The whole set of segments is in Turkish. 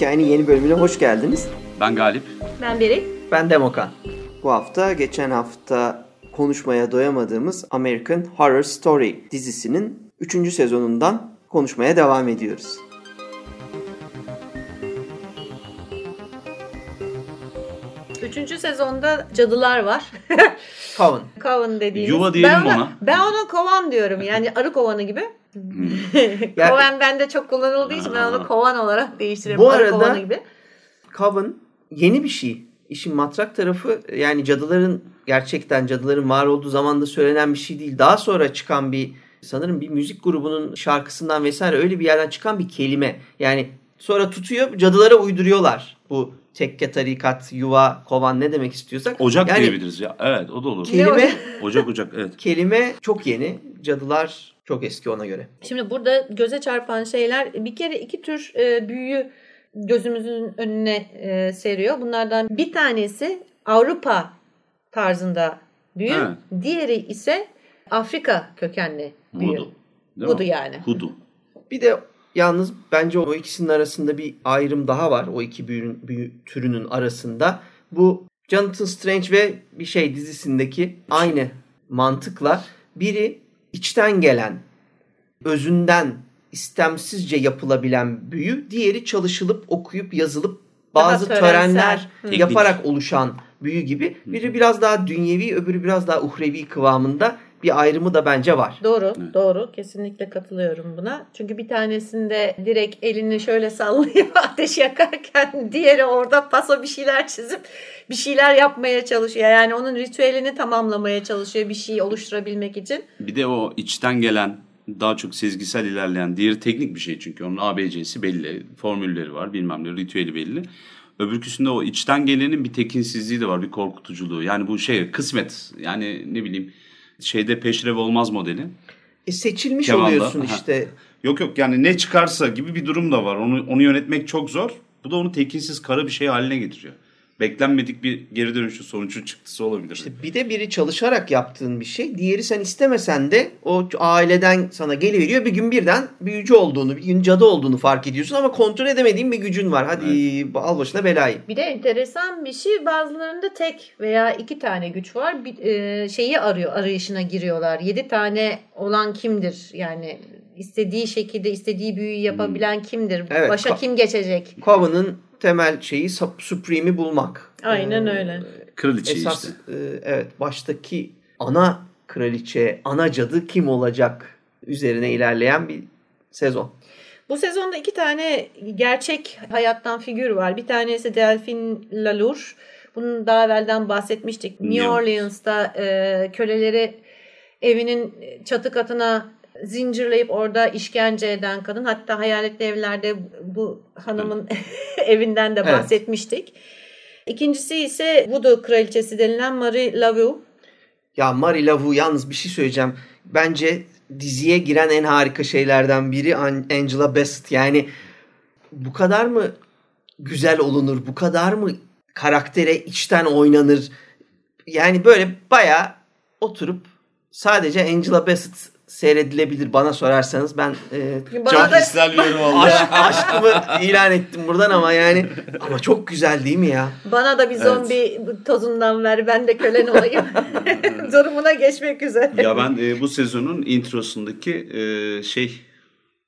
Hikayenin yeni bölümüne hoş geldiniz. Ben Galip. Ben Beri. Ben Demokan. Bu hafta geçen hafta konuşmaya doyamadığımız American Horror Story dizisinin 3. sezonundan konuşmaya devam ediyoruz. Üçüncü sezonda cadılar var. Coven. Coven dediğimiz. Yuva diyelim ben ona, ona. Ben ona kovan diyorum. Yani arı kovanı gibi. Ya- kovan bende çok kullanıldığı için ben onu kovan olarak değiştiriyorum. Bu arada- gibi. Coven yeni bir şey. İşin matrak tarafı yani cadıların gerçekten cadıların var olduğu zamanda söylenen bir şey değil. Daha sonra çıkan bir sanırım bir müzik grubunun şarkısından vesaire öyle bir yerden çıkan bir kelime. Yani sonra tutuyor cadılara uyduruyorlar. Bu tekke, tarikat, yuva, kovan ne demek istiyorsak. Ocak yani diyebiliriz ya. Evet o da olur. kelime Ocak ocak evet. kelime çok yeni. Cadılar çok eski ona göre. Şimdi burada göze çarpan şeyler bir kere iki tür e, büyüyü gözümüzün önüne e, seriyor. Bunlardan bir tanesi Avrupa tarzında büyü. Evet. Diğeri ise Afrika kökenli büyü. Voodoo mi? yani. Hoodoo. Bir de yalnız bence o ikisinin arasında bir ayrım daha var. O iki büyü, büyü türünün arasında. Bu Jonathan Strange ve bir şey dizisindeki aynı mantıkla biri içten gelen, özünden istemsizce yapılabilen büyü, diğeri çalışılıp okuyup yazılıp bazı Daha törenler Hı. yaparak oluşan büyü gibi. Biri biraz daha dünyevi, öbürü biraz daha uhrevi kıvamında bir ayrımı da bence var. Doğru, Evet. doğru. Kesinlikle katılıyorum buna. Çünkü bir tanesinde direkt elini şöyle sallayıp ateş yakarken diğeri orada paso bir şeyler çizip bir şeyler yapmaya çalışıyor. Yani onun ritüelini tamamlamaya çalışıyor bir şey oluşturabilmek için. Bir de o içten gelen daha çok sezgisel ilerleyen diğeri teknik bir şey çünkü onun ABC'si belli. Formülleri var bilmem ne ritüeli belli. Öbürküsünde o içten gelenin bir tekinsizliği de var bir korkutuculuğu. Yani bu şey kısmet yani ne bileyim şeyde peşrev olmaz modeli. E seçilmiş Kemanda, oluyorsun işte. Yok yok yani ne çıkarsa gibi bir durum da var. Onu onu yönetmek çok zor. Bu da onu tekinsiz kara bir şey haline getiriyor. Beklenmedik bir geri dönüşü sonucu çıktısı olabilir. İşte bir de biri çalışarak yaptığın bir şey. Diğeri sen istemesen de o aileden sana geliveriyor. Bir gün birden büyücü olduğunu, bir gün cadı olduğunu fark ediyorsun ama kontrol edemediğin bir gücün var. Hadi al başına belayı. Bir de enteresan bir şey bazılarında tek veya iki tane güç var. Bir, e, şeyi arıyor, arayışına giriyorlar. Yedi tane olan kimdir? Yani istediği şekilde istediği büyüyü yapabilen kimdir? Evet, Başa kim geçecek? Coven'ın temel şeyi Sup- Supreme'i bulmak. Aynen Ee, öyle. Kraliçe Esas işte. e, evet baştaki ana kraliçe, ana cadı kim olacak üzerine ilerleyen bir sezon. Bu sezonda iki tane gerçek hayattan figür var. Bir tanesi Delphine Lalour. Bunun daha evvelden bahsetmiştik. New. Orleans'ta e, köleleri evinin çatı katına zincirleyip orada işkence eden kadın. Hatta hayaletli evlerde bu hanımın evinden de Evet. bahsetmiştik. İkincisi ise Voodoo kraliçesi denilen Marie Laveau. Ya Marie Laveau yalnız bir şey söyleyeceğim. Bence diziye giren en harika şeylerden biri An- Angela Bassett. Yani bu kadar mı güzel olunur? Bu kadar mı karaktere içten oynanır? Yani böyle bayağı oturup sadece Angela Bassett seyredilebilir bana sorarsanız. Ben e, Bana Çok da- isterliyorum valla. aşk, aşkımı ilan ettim buradan ama yani ama çok güzel değil mi ya? Bana da bir zombi tozundan ver ben de kölen olayım. Durumuna geçmek üzere. ya ben e, bu sezonun introsundaki e, şey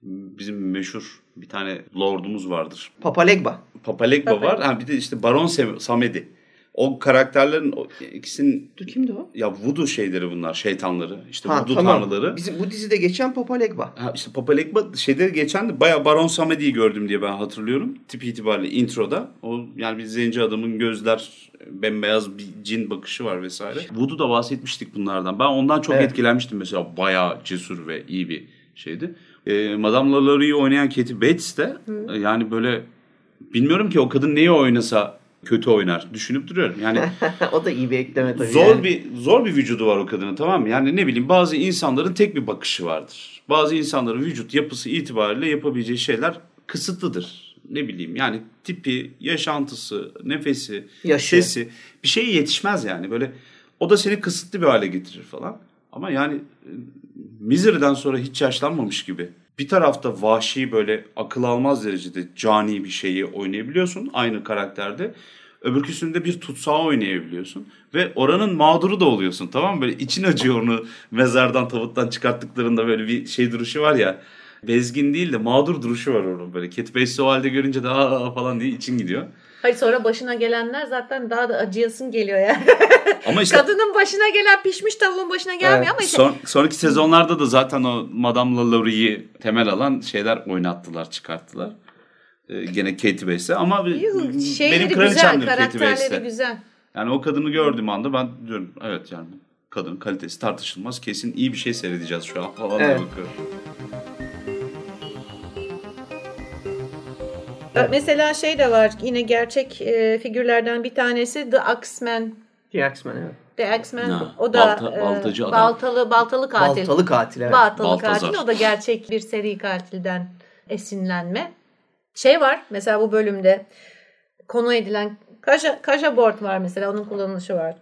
bizim meşhur bir tane lordumuz vardır. Papa Legba. Papa Legba var. Ha, bir de işte Baron Samedi. O karakterlerin o ikisinin Dur kimdi o? ya voodoo şeyleri bunlar, şeytanları. İşte Ha, voodoo tamam. tanrıları. Bizim bu dizide geçen Papa Legba. Ha, işte Papa Legba şeyde geçen de bayağı Baron Samedi'yi gördüm diye ben hatırlıyorum. Tipi itibariyle introda. O yani bir zenci adamın gözler bembeyaz bir cin bakışı var vesaire. Voodoo'da bahsetmiştik bunlardan. Ben ondan çok Evet. etkilenmiştim mesela. Bayağı cesur ve iyi bir şeydi. Ee, Madame Lalarie'yi oynayan Katie Bates de e, yani böyle bilmiyorum ki o kadın neyi oynasa kötü oynar. Düşünüp duruyorum. Yani o da iyi bir ekleme tabii. zor yani. bir zor bir vücudu var o kadının tamam mı? Yani ne bileyim bazı insanların tek bir bakışı vardır. Bazı insanların vücut yapısı itibariyle yapabileceği şeyler kısıtlıdır. Ne bileyim yani tipi, yaşantısı, nefesi, Yaşı. sesi bir şeye yetişmez yani. Böyle o da seni kısıtlı bir hale getirir falan. Ama yani e, Misery'den sonra hiç yaşlanmamış gibi bir tarafta vahşi böyle akıl almaz derecede cani bir şeyi oynayabiliyorsun aynı karakterde. Öbürküsünde bir tutsağı oynayabiliyorsun. Ve oranın mağduru da oluyorsun tamam mı? Böyle için acıyor onu mezardan tavuttan çıkarttıklarında böyle bir şey duruşu var ya. Bezgin değil de mağdur duruşu var onun böyle. Cat Bass'i o halde görünce de falan diye için gidiyor. Hayır sonra başına gelenler zaten daha da acıyasın geliyor yani. Ama işte Kadının başına gelen pişmiş tavuğun başına gelmiyor Evet. ama işte son, sonraki sezonlarda da zaten o Madame Lalaury'i temel alan şeyler oynattılar, çıkarttılar. Ee, gene Katie Bass'e ama benim şeyleri güzel, kraliçemdir Katie güzel. Yani o kadını gördüğüm anda ben diyorum evet yani kadın kalitesi tartışılmaz. Kesin iyi bir şey seyredeceğiz şu an falan Evet. bakıyorum. Mesela şey de var yine gerçek e, figürlerden bir tanesi The Axeman. The X-Men evet. The Axeman Ha, o da balta- e, baltacı baltalı baltalı katil. Baltalı katil evet. Baltalı Baltazar. katil o da gerçek bir seri katilden esinlenme. Şey var mesela bu bölümde konu edilen kaja, kaja board var mesela onun kullanılışı var.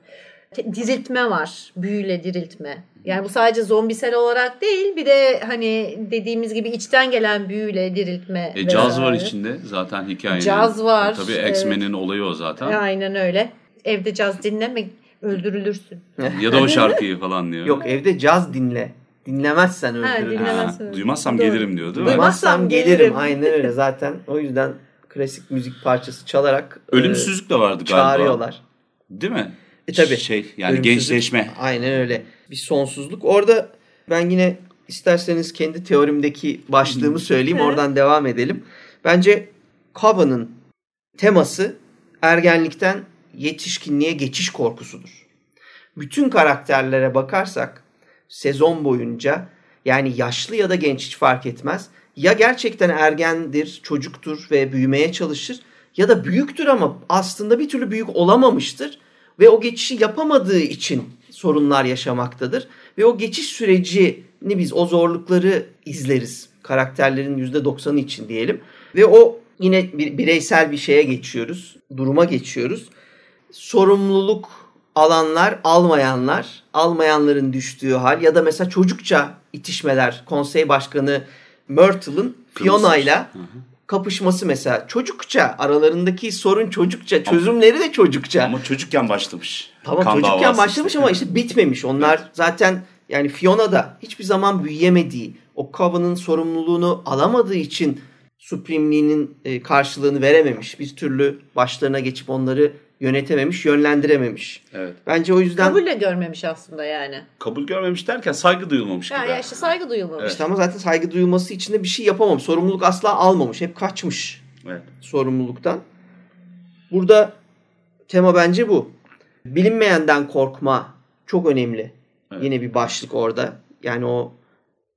Diriltme var. Büyüyle diriltme. Yani bu sadece zombisel olarak değil bir de hani dediğimiz gibi içten gelen büyüyle diriltme. E, caz var içinde zaten hikayenin. Caz var, E, tabii evet. X-Men'in olayı o zaten. Aynen öyle. Evde caz dinleme öldürülürsün. Ya da o şarkıyı falan diyor. Yok evde caz dinle. Dinlemezsen dinle- Ha, duymazsam Doğru. gelirim diyor değil mi? Duymaz- Duymazsam gelirim. Aynen öyle zaten. O yüzden klasik müzik parçası çalarak e, Ölümsüzlük de vardı galiba. çağırıyorlar. Değil mi? E tabii. Şey yani gençleşme. Aynen öyle. Bir sonsuzluk. Orada ben yine isterseniz kendi teorimdeki başlığımı söyleyeyim. Oradan devam edelim. Bence Kava'nın teması ergenlikten yetişkinliğe geçiş korkusudur. Bütün karakterlere bakarsak sezon boyunca yani yaşlı ya da genç hiç fark etmez. Ya gerçekten ergendir, çocuktur ve büyümeye çalışır ya da büyüktür ama aslında bir türlü büyük olamamıştır ve o geçişi yapamadığı için sorunlar yaşamaktadır. Ve o geçiş sürecini biz o zorlukları izleriz. Karakterlerin %90'ı için diyelim. Ve o yine bir bireysel bir şeye geçiyoruz. Duruma geçiyoruz. Sorumluluk alanlar, almayanlar, almayanların düştüğü hal ya da mesela çocukça itişmeler. Konsey başkanı Myrtle'ın Fiona'yla kapışması mesela çocukça aralarındaki sorun çocukça çözümleri de çocukça. Ama çocukken başlamış. Tamam Kan çocukken başlamış ama işte bitmemiş. Onlar zaten yani Fiona da hiçbir zaman büyüyemediği, o Coven'ın sorumluluğunu alamadığı için Supreme'liğinin e, karşılığını verememiş. Bir türlü başlarına geçip onları yönetememiş, yönlendirememiş. Evet. Bence o yüzden Kabul de görmemiş aslında yani. Kabul görmemiş derken saygı duyulmamış gibi. Yani işte saygı duyulmamış. işte ama zaten saygı duyulması için de bir şey yapamamış. Sorumluluk asla almamış. Hep kaçmış Evet. sorumluluktan. Burada tema bence bu. Bilinmeyenden korkma çok önemli. Evet. Yine bir başlık orada. Yani o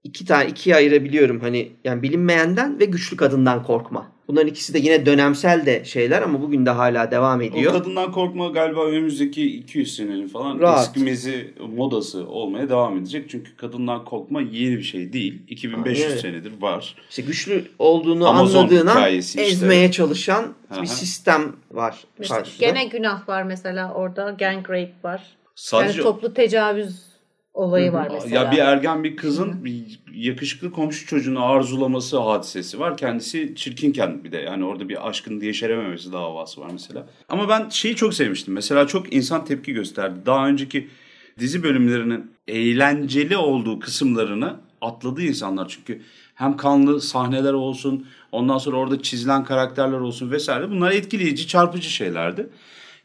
iki tane ikiye ayırabiliyorum. Hani yani bilinmeyenden ve güçlü kadından korkma. Bunların ikisi de yine dönemsel de şeyler ama bugün de hala devam O ediyor. kadından korkma galiba önümüzdeki 200 senenin falan Rahat. eskimezi modası olmaya devam edecek. Çünkü kadından korkma yeni bir şey değil. 2500 Aynen. senedir var. İşte güçlü olduğunu Amazon anladığın an hikayesi işte. ezmeye çalışan hı. bir sistem var Mesela karşıda. gene günah var mesela orada. Gang rape var. Sadece yani toplu tecavüz olayı var mesela. ya bir ergen bir kızın bir yakışıklı komşu çocuğunu arzulaması hadisesi var. Kendisi çirkinken bir de yani orada bir aşkın yeşerememesi davası var mesela. Ama ben şeyi çok sevmiştim. Mesela çok insan tepki gösterdi. Daha önceki dizi bölümlerinin eğlenceli olduğu kısımlarını atladı insanlar. Çünkü hem kanlı sahneler olsun, ondan sonra orada çizilen karakterler olsun vesaire. Bunlar etkileyici, çarpıcı şeylerdi.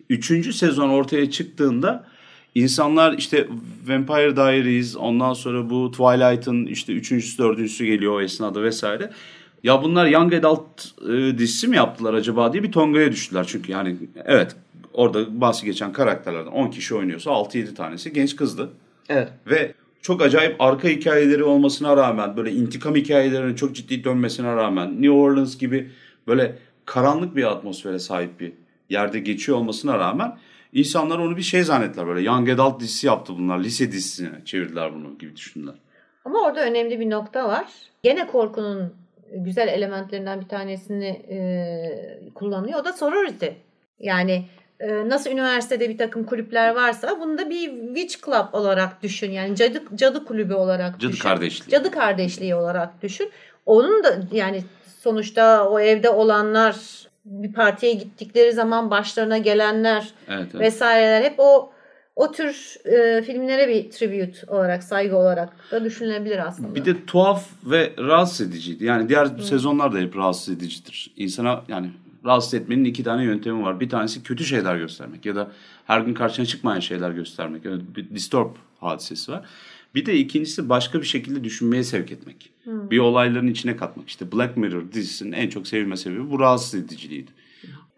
Üçüncü sezon ortaya çıktığında insanlar işte Vampire Diaries, ondan sonra bu Twilight'ın işte üçüncüsü, dördüncüsü geliyor o esnada vesaire. Ya bunlar Young Adult e, dizisi mi yaptılar acaba diye bir tongaya düştüler. Çünkü yani evet orada bahsi geçen karakterlerden 10 kişi oynuyorsa 6-7 tanesi genç kızdı. Evet. Ve çok acayip arka hikayeleri olmasına rağmen böyle intikam hikayelerinin çok ciddi dönmesine rağmen New Orleans gibi böyle karanlık bir atmosfere sahip bir yerde geçiyor olmasına rağmen insanlar onu bir şey zannettiler böyle Young Adult dizisi yaptı bunlar lise dizisine çevirdiler bunu gibi düşündüler. Ama orada önemli bir nokta var. Gene korkunun güzel elementlerinden bir tanesini e, kullanıyor. O da sorority. Yani e, nasıl üniversitede bir takım kulüpler varsa bunu da bir witch club olarak düşün. Yani cadı, cadı kulübü olarak Cadı düşün. kardeşliği. Cadı kardeşliği olarak düşün. onun da yani sonuçta o evde olanlar bir partiye gittikleri zaman başlarına gelenler Evet, evet. vesaireler hep o o tür e, filmlere bir tribute olarak, saygı olarak da düşünülebilir aslında. Bir de tuhaf ve rahatsız ediciydi. Yani diğer sezonlar da hep rahatsız edicidir. İnsana yani rahatsız etmenin iki tane yöntemi var. Bir tanesi kötü şeyler göstermek ya da her gün karşına çıkmayan şeyler göstermek. Yani bir disturb hadisesi var. Bir de ikincisi başka bir şekilde düşünmeye sevk etmek. Bir olayların içine katmak. İşte Black Mirror dizisinin en çok sevilme sebebi bu rahatsız ediciliğiydi.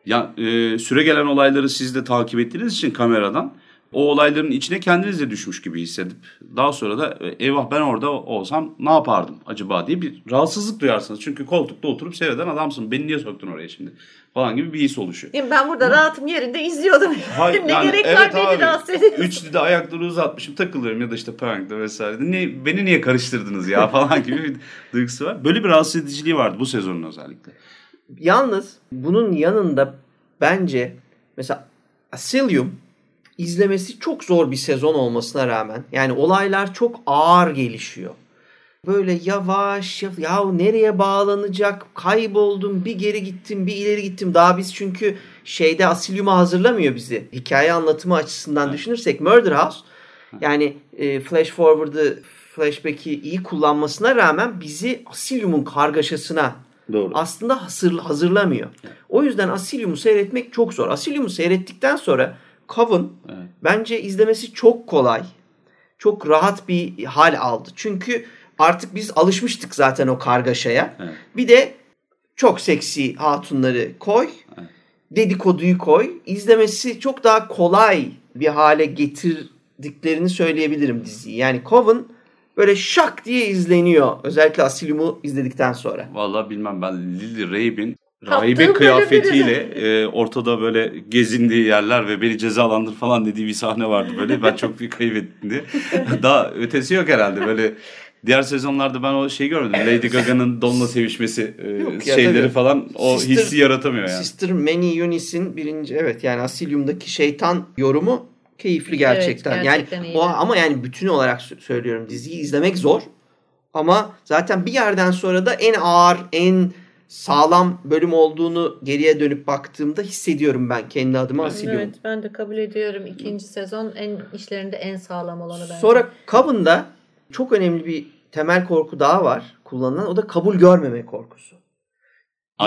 Ya e, süre gelen olayları siz de takip ettiğiniz için kameradan o olayların içine kendiniz de düşmüş gibi hissedip daha sonra da e, eyvah ben orada olsam ne yapardım acaba diye bir rahatsızlık duyarsınız. Çünkü koltukta oturup seyreden adamsın. Beni niye soktun oraya şimdi falan gibi bir his oluşuyor. Ben burada rahatım yerinde izliyordum. Hayır, ne yani gerek evet var beni abi, rahatsız ediyorsun. Üçlü de ayakları uzatmışım takılıyorum ya da işte prankta vesaire. Ne, beni niye karıştırdınız ya falan gibi bir duygusu var. Böyle bir rahatsız ediciliği vardı bu sezonun özellikle. Yalnız bunun yanında bence mesela Asylum izlemesi çok zor bir sezon olmasına rağmen yani olaylar çok ağır gelişiyor. Böyle yavaş ya, ya nereye bağlanacak kayboldum bir geri gittim bir ileri gittim daha biz çünkü şeyde Asylum'u hazırlamıyor bizi hikaye anlatımı açısından düşünürsek Murder House yani e, flash forward'ı flashback'i iyi kullanmasına rağmen bizi Asylum'un kargaşasına Doğru. aslında hazır, hazırlamıyor. O yüzden Asylum'u seyretmek çok zor. Asylum'u seyrettikten sonra Coven Evet. bence izlemesi çok kolay. Çok rahat bir hal aldı. Çünkü artık biz alışmıştık zaten o kargaşaya. Evet. Bir de çok seksi hatunları koy. Dedikoduyu koy. İzlemesi çok daha kolay bir hale getirdiklerini söyleyebilirim diziyi. Yani Coven böyle şak diye izleniyor. Özellikle Asylum'u izledikten sonra. Vallahi bilmem ben Lily Rabe'in rahibe kıyafetiyle e, ortada böyle gezindiği yerler ve beni cezalandır falan dediği bir sahne vardı böyle. Ben çok bir kaybettim diye. Daha ötesi yok herhalde böyle. Diğer sezonlarda ben o şeyi görmedim. Lady Gaga'nın Don'la sevişmesi e, Yok ya, şeyleri tabii. falan o Sister- hissi yaratamıyor yani. Sister Many Eunice'in birinci evet yani Asylum'daki şeytan yorumu keyifli gerçekten. Evet, gerçekten yani o ama yani bütün olarak sö- söylüyorum diziyi izlemek zor. Ama zaten bir yerden sonra da en ağır, en sağlam bölüm olduğunu geriye dönüp baktığımda hissediyorum ben kendi adıma Asylum'un. Evet ben de kabul ediyorum. İkinci sezon en işlerinde en sağlam olanı bence. Sonra Coven'da çok önemli bir temel korku daha var kullanılan. O da kabul görmeme korkusu.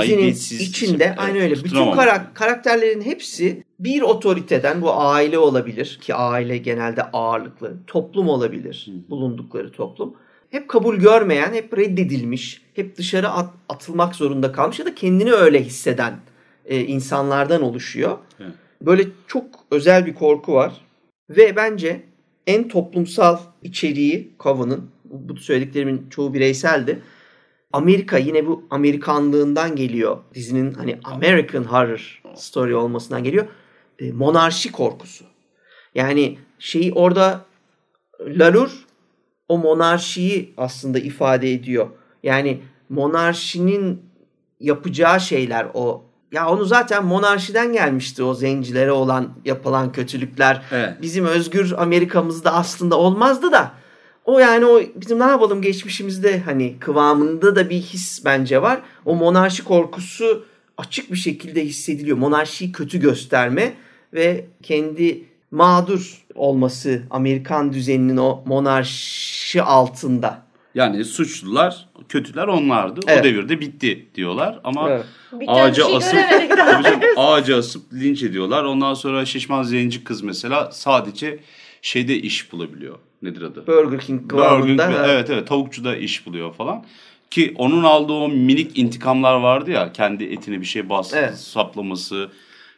Dizinin içinde evet, aynı öyle. Bütün karak- karakterlerin hepsi bir otoriteden bu aile olabilir ki aile genelde ağırlıklı. Toplum olabilir. Bulundukları toplum. Hep kabul görmeyen, hep reddedilmiş, hep dışarı at- atılmak zorunda kalmış ya da kendini öyle hisseden e, insanlardan oluşuyor. Evet. Böyle çok özel bir korku var. Ve bence en toplumsal içeriği Coven'ın, bu söylediklerimin çoğu bireyseldi. Amerika yine bu Amerikanlığından geliyor. Dizinin hani American Horror Story olmasından geliyor. E, monarşi korkusu. Yani şeyi orada Lalur o monarşiyi aslında ifade ediyor. Yani monarşinin yapacağı şeyler o. Ya onu zaten monarşiden gelmişti o zencilere olan yapılan kötülükler. Evet. Bizim özgür Amerika'mızda aslında olmazdı da. O yani o bizim ne yapalım geçmişimizde hani kıvamında da bir his bence var. O monarşi korkusu açık bir şekilde hissediliyor. Monarşiyi kötü gösterme ve kendi mağdur olması Amerikan düzeninin o monarşi altında. Yani suçlular, kötüler onlardı. Evet. O devirde bitti diyorlar ama Evet. ağaca şey asıp canım, ağaca asıp linç ediyorlar. Ondan sonra şişman zenci kız mesela sadece şeyde iş bulabiliyor. Nedir adı? Burger King Burger kıvamında. Evet evet tavukçuda iş buluyor falan. Ki onun aldığı o minik intikamlar vardı ya kendi etine bir şey bas Evet. saplaması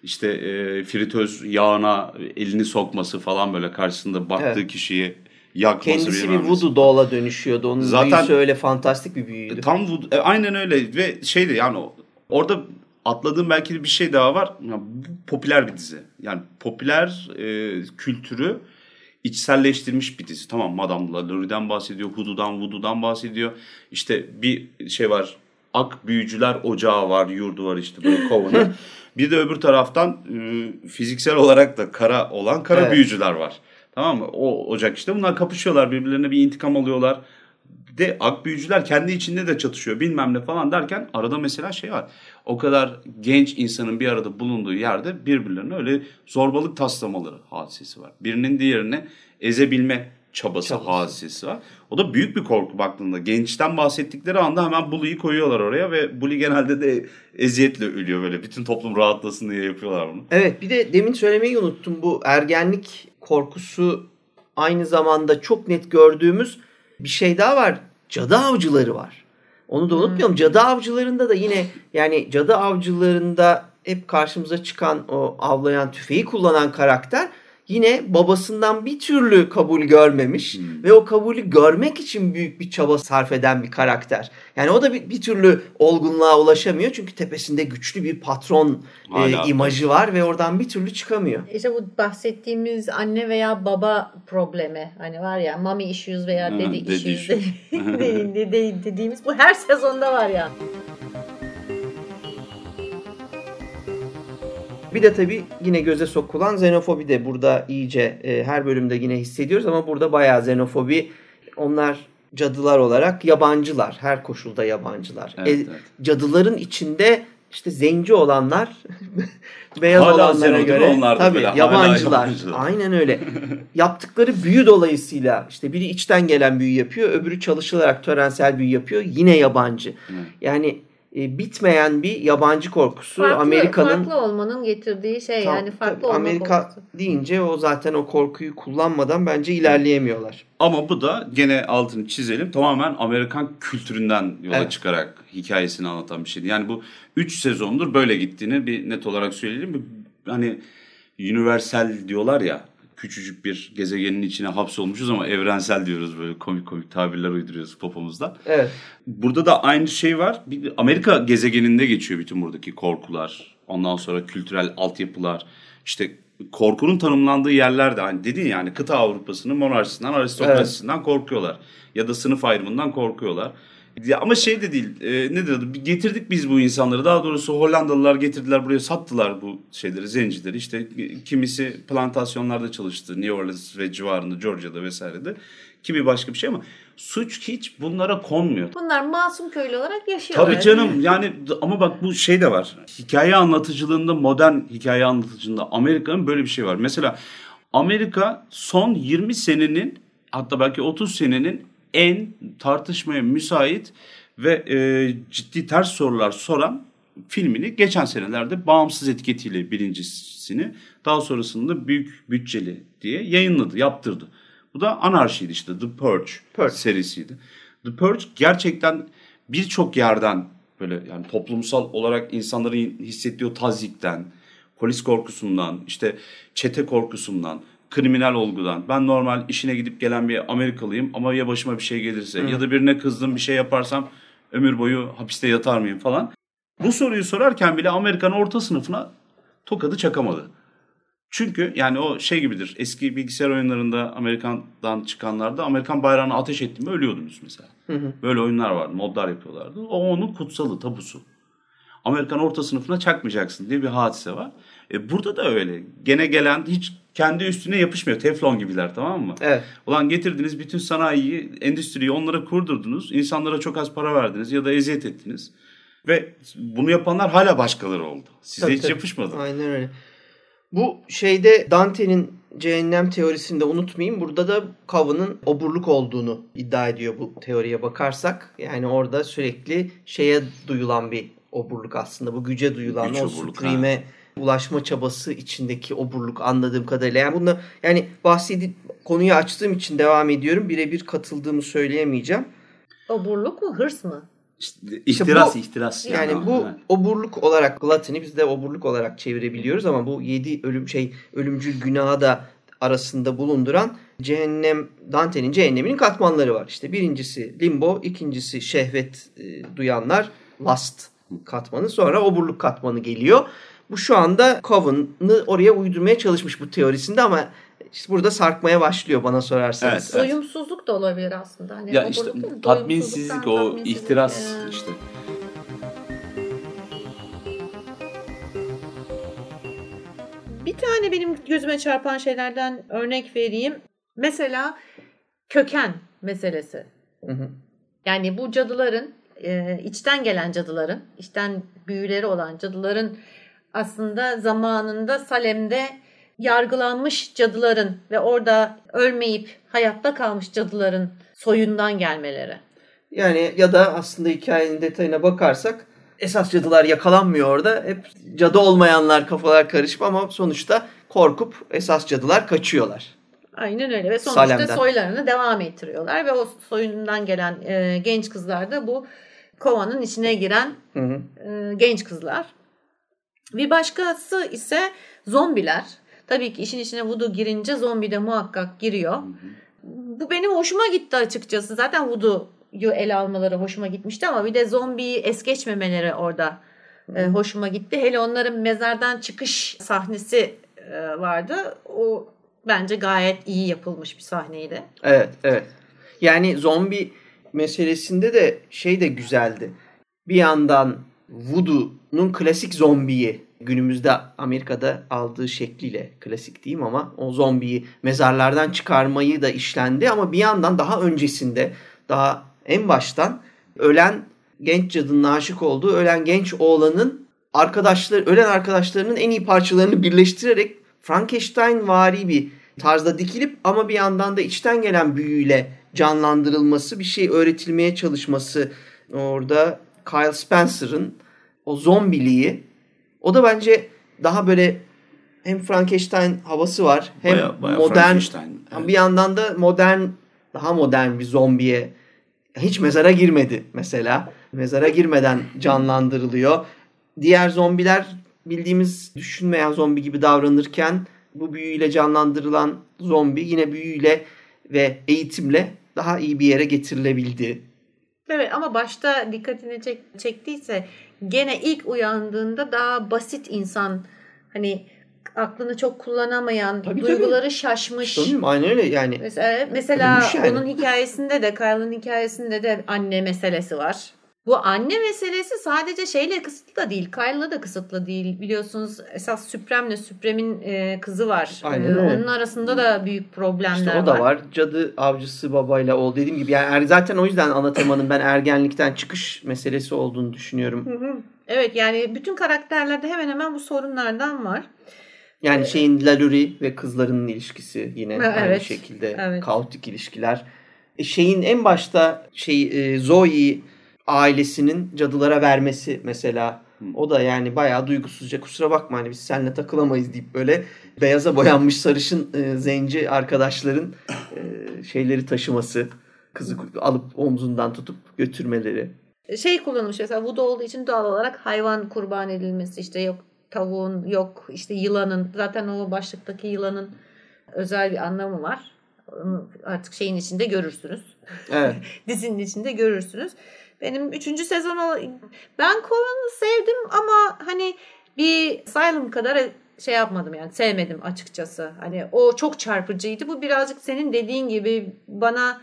işte e, fritöz yağına elini sokması falan böyle karşısında baktığı Evet. kişiyi yakması Kendisi bir voodoo doll'a dönüşüyordu. Onun Zaten- büyüsü öyle fantastik bir büyüydü. Tam Wood- e, aynen öyle ve şeydi yani orada atladığım belki bir şey daha var. Ya, bu popüler bir dizi. Yani popüler e, kültürü içselleştirmiş bir dizi. Tamam Madame Lalaury'den bahsediyor, Hoodoo'dan, Voodoo'dan bahsediyor. İşte bir şey var. Ak Büyücüler Ocağı var, yurdu var işte böyle Coven'ın. bir de öbür taraftan e, fiziksel olarak da kara olan kara Evet. büyücüler var. Tamam mı? O ocak işte bunlar kapışıyorlar birbirlerine bir intikam alıyorlar de akbüyücüler kendi içinde de çatışıyor bilmem ne falan derken arada mesela şey var. O kadar genç insanın bir arada bulunduğu yerde birbirlerine öyle zorbalık taslamaları hadisesi var. Birinin diğerine ezebilme çabası, çabası. hadisesi var. O da büyük bir korku baktığında. Gençten bahsettikleri anda hemen Bully'yi koyuyorlar oraya ve Bully genelde de eziyetle ölüyor böyle. Bütün toplum rahatlasın diye yapıyorlar bunu. Evet bir de demin söylemeyi unuttum. Bu ergenlik korkusu aynı zamanda çok net gördüğümüz bir şey daha var. Cadı avcıları var. Onu da unutmayalım. Hmm. Cadı avcılarında da yine yani cadı avcılarında hep karşımıza çıkan o avlayan tüfeği kullanan karakter yine babasından bir türlü kabul görmemiş hmm. ve o kabulü görmek için büyük bir çaba sarf eden bir karakter. Yani o da bir, bir türlü olgunluğa ulaşamıyor çünkü tepesinde güçlü bir patron e, imajı var ve oradan bir türlü çıkamıyor. İşte bu bahsettiğimiz anne veya baba problemi hani var ya mommy issues veya daddy, daddy issues dediğimiz bu her sezonda var ya. Yani. Bir de tabii yine göze sokulan xenofobi de burada iyice e, her bölümde yine hissediyoruz ama burada bayağı xenofobi. Onlar cadılar olarak yabancılar. Her koşulda yabancılar. Evet, e, evet. Cadıların içinde işte zenci olanlar beyaz hala olanlara göre onlar tabii böyle, yabancılar. yabancılar. Aynen öyle. Yaptıkları büyü dolayısıyla işte biri içten gelen büyü yapıyor, öbürü çalışılarak törensel büyü yapıyor. Yine yabancı. Evet. Yani e, bitmeyen bir yabancı korkusu. Farklı, Amerika'nın farklı olmanın getirdiği şey tam, yani farklı olma Amerika korkusu. deyince o zaten o korkuyu kullanmadan bence ilerleyemiyorlar. Ama bu da gene altını çizelim tamamen Amerikan kültüründen yola evet. çıkarak hikayesini anlatan bir şeydi. Yani bu 3 sezondur böyle gittiğini bir net olarak söyleyelim. Hani universal diyorlar ya küçücük bir gezegenin içine hapsolmuşuz ama evrensel diyoruz böyle komik komik tabirler uyduruyoruz popomuzda. Evet. Burada da aynı şey var. Bir Amerika gezegeninde geçiyor bütün buradaki korkular. Ondan sonra kültürel altyapılar. İşte korkunun tanımlandığı yerlerde hani dedin yani kıta Avrupa'sının monarşisinden, aristokrasisinden evet. korkuyorlar. Ya da sınıf ayrımından korkuyorlar. Ya ama şey de değil. E, ne diyordu? Getirdik biz bu insanları. Daha doğrusu Hollandalılar getirdiler buraya sattılar bu şeyleri, zencileri. İşte kimisi plantasyonlarda çalıştı. New Orleans ve civarında, Georgia'da vesairede. Kimi başka bir şey ama suç hiç bunlara konmuyor. Bunlar masum köylü olarak yaşıyorlar. Tabii canım yani ama bak bu şey de var. Hikaye anlatıcılığında modern hikaye anlatıcılığında Amerika'nın böyle bir şey var. Mesela Amerika son 20 senenin hatta belki 30 senenin en tartışmaya müsait ve e, ciddi ters sorular soran filmini geçen senelerde bağımsız etiketiyle birincisini daha sonrasında büyük bütçeli diye yayınladı, yaptırdı. Bu da anarşiydi işte The Purge, Purge. serisiydi. The Purge gerçekten birçok yerden böyle yani toplumsal olarak insanların hissettiği tazikten, polis korkusundan, işte çete korkusundan, kriminal olgudan. Ben normal işine gidip gelen bir Amerikalıyım ama ya başıma bir şey gelirse Hı. ya da birine kızdım bir şey yaparsam ömür boyu hapiste yatar mıyım falan. Bu soruyu sorarken bile Amerikan orta sınıfına tokadı çakamadı. Çünkü yani o şey gibidir. Eski bilgisayar oyunlarında Amerikan'dan çıkanlarda Amerikan bayrağını ateş etti mi ölüyordunuz mesela. Hı hı. Böyle oyunlar vardı. Modlar yapıyorlardı. O onun kutsalı, tabusu. Amerikan orta sınıfına çakmayacaksın diye bir hadise var. E burada da öyle. Gene gelen hiç kendi üstüne yapışmıyor. Teflon gibiler tamam mı? Evet. Ulan getirdiniz bütün sanayiyi, endüstriyi onlara kurdurdunuz. İnsanlara çok az para verdiniz ya da eziyet ettiniz. Ve bunu yapanlar hala başkaları oldu. Size tabii, hiç tabii. yapışmadı. Aynen öyle. Bu şeyde Dante'nin cehennem teorisinde unutmayayım. Burada da Kav'ın oburluk olduğunu iddia ediyor bu teoriye bakarsak. Yani orada sürekli şeye duyulan bir oburluk aslında. Bu güce duyulan Güç o supreme ulaşma çabası içindeki oburluk anladığım kadarıyla. Yani bunu yani bahsedip konuyu açtığım için devam ediyorum. Birebir katıldığımı söyleyemeyeceğim. Oburluk mu hırs mı? İşte, ihtiras, işte bu, ihtiras. Yani, yani bu evet. oburluk olarak Gluttony biz de oburluk olarak çevirebiliyoruz ama bu yedi ölüm şey ölümcül günahı da arasında bulunduran cehennem Dante'nin cehenneminin katmanları var. İşte birincisi limbo, ikincisi şehvet e, duyanlar, lust katmanı, sonra oburluk katmanı geliyor. Bu şu anda Coven'ı oraya uydurmaya çalışmış bu teorisinde ama işte burada sarkmaya başlıyor bana sorarsanız. Evet, Doyumsuzluk da olabilir aslında. Hani ya işte tatminsizlik o tatminsizlik, ihtiras e... işte. Bir tane benim gözüme çarpan şeylerden örnek vereyim. Mesela köken meselesi. Hı hı. Yani bu cadıların e, içten gelen cadıların, içten büyüleri olan cadıların aslında zamanında Salem'de yargılanmış cadıların ve orada ölmeyip hayatta kalmış cadıların soyundan gelmeleri. Yani ya da aslında hikayenin detayına bakarsak esas cadılar yakalanmıyor orada. Hep cadı olmayanlar kafalar karışıp ama sonuçta korkup esas cadılar kaçıyorlar. Aynen öyle ve sonuçta Salem'den. soylarını devam ettiriyorlar ve o soyundan gelen e, genç kızlar da bu kovanın içine giren Hı hı. e, genç kızlar. Bir başkası ise zombiler. Tabii ki işin içine voodoo girince zombi de muhakkak giriyor. Bu benim hoşuma gitti açıkçası. Zaten voodoo'yu ele almaları hoşuma gitmişti ama bir de zombiyi es geçmemeleri orada e, hoşuma gitti. Hele onların mezardan çıkış sahnesi e, vardı. O bence gayet iyi yapılmış bir sahneydi. Evet, evet. Yani zombi meselesinde de şey de güzeldi. Bir yandan Voodoo'nun klasik zombiyi günümüzde Amerika'da aldığı şekliyle klasik diyeyim ama o zombiyi mezarlardan çıkarmayı da işlendi ama bir yandan daha öncesinde daha en baştan ölen genç cadının aşık olduğu ölen genç oğlanın arkadaşları ölen arkadaşlarının en iyi parçalarını birleştirerek Frankenstein vari bir tarzda dikilip ama bir yandan da içten gelen büyüyle canlandırılması, bir şey öğretilmeye çalışması orada Kyle Spencer'ın o zombiliği o da bence daha böyle hem Frankenstein havası var hem Baya- baya modern evet. bir yandan da modern daha modern bir zombiye hiç mezara girmedi mesela. Mezara girmeden canlandırılıyor. Diğer zombiler bildiğimiz düşünmeyen zombi gibi davranırken bu büyüyle canlandırılan zombi yine büyüyle ve eğitimle daha iyi bir yere getirilebildi. Evet ama başta dikkatini çek, çektiyse gene ilk uyandığında daha basit insan hani aklını çok kullanamayan, Tabii, duyguları şaşmış. Değil mi? Aynen öyle yani. Mesela, mesela yani. onun hikayesinde de Kyle'ın hikayesinde de anne meselesi var. Bu anne meselesi sadece şeyle kısıtlı da değil. Kyle'la da kısıtlı değil. Biliyorsunuz esas Süprem'le Süprem'in e, kızı var. Aynen E, onun arasında da büyük problemler İşte o da var. Cadı avcısı babayla ol dediğim gibi. Yani er- zaten o yüzden ana temanın ben ergenlikten çıkış meselesi olduğunu düşünüyorum. Hı hı. Evet yani bütün karakterlerde hemen hemen bu sorunlardan var. Yani şeyin Laluri ve kızlarının ilişkisi yine Ha, aynı evet. şekilde Evet. kaotik ilişkiler. E, şeyin en başta şey e, Zoe ailesinin cadılara vermesi mesela o da yani bayağı duygusuzca kusura bakma hani biz seninle takılamayız deyip böyle beyaza boyanmış sarışın e, zenci arkadaşların e, şeyleri taşıması kızı alıp omzundan tutup götürmeleri. Şey kullanılmış mesela voodoo olduğu için doğal olarak hayvan kurban edilmesi işte yok tavuğun yok işte yılanın zaten o başlıktaki yılanın özel bir anlamı var. Onu artık şeyin içinde görürsünüz. Evet. Dizinin içinde görürsünüz. Benim üçüncü sezon ol- ben Coven'ı sevdim ama hani bir Asylum kadar şey yapmadım yani sevmedim açıkçası. Hani o çok çarpıcıydı. Bu birazcık senin dediğin gibi bana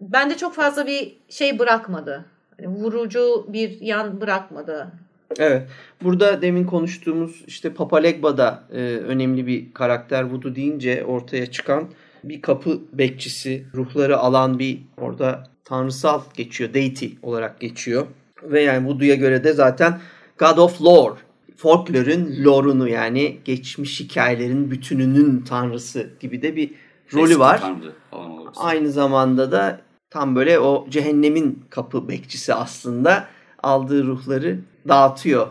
bende çok fazla bir şey bırakmadı. Hani vurucu bir yan bırakmadı. Evet. Burada demin konuştuğumuz işte Papa Legba da e, önemli bir karakter Voodoo deyince ortaya çıkan bir kapı bekçisi, ruhları alan bir orada tanrısal geçiyor, deity olarak geçiyor. Ve yani Voodoo'ya göre de zaten God of Lore, folklorun lore'unu yani geçmiş hikayelerin bütününün tanrısı gibi de bir rolü Eski var. Tanrı falan olursa. Aynı zamanda da tam böyle o cehennemin kapı bekçisi aslında aldığı ruhları dağıtıyor.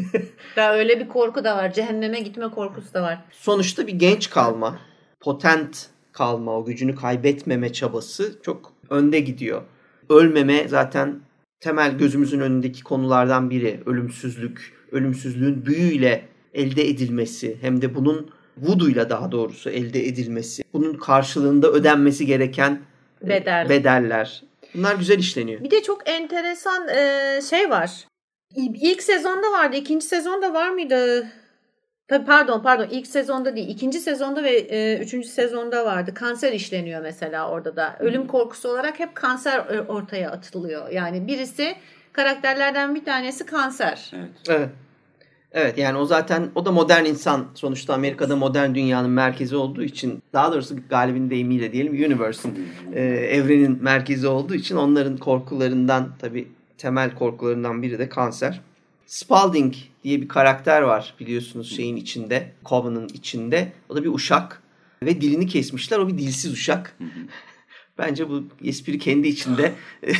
Daha öyle bir korku da var. Cehenneme gitme korkusu da var. Sonuçta bir genç kalma, potent kalma, o gücünü kaybetmeme çabası çok önde gidiyor. Ölmeme zaten temel gözümüzün önündeki konulardan biri. Ölümsüzlük, ölümsüzlüğün büyüyle elde edilmesi hem de bunun voodoo'yla daha doğrusu elde edilmesi. Bunun karşılığında ödenmesi gereken e, Bedel. bedeller. Bunlar güzel işleniyor. Bir de çok enteresan e, şey var. İlk sezonda vardı. ikinci sezonda var mıydı? Tabii pardon pardon ilk sezonda değil. ikinci sezonda ve e, üçüncü sezonda vardı. Kanser işleniyor mesela orada da. Ölüm korkusu olarak hep kanser e, ortaya atılıyor. Yani birisi karakterlerden bir tanesi kanser. Evet. Evet. Evet yani o zaten o da modern insan sonuçta Amerika'da modern dünyanın merkezi olduğu için daha doğrusu galibin deyimiyle diyelim Universe'ın e, evrenin merkezi olduğu için onların korkularından tabi temel korkularından biri de kanser. Spalding diye bir karakter var biliyorsunuz şeyin içinde, Coven'ın içinde. O da bir uşak ve dilini kesmişler. O bir dilsiz uşak. Bence bu espri kendi içinde.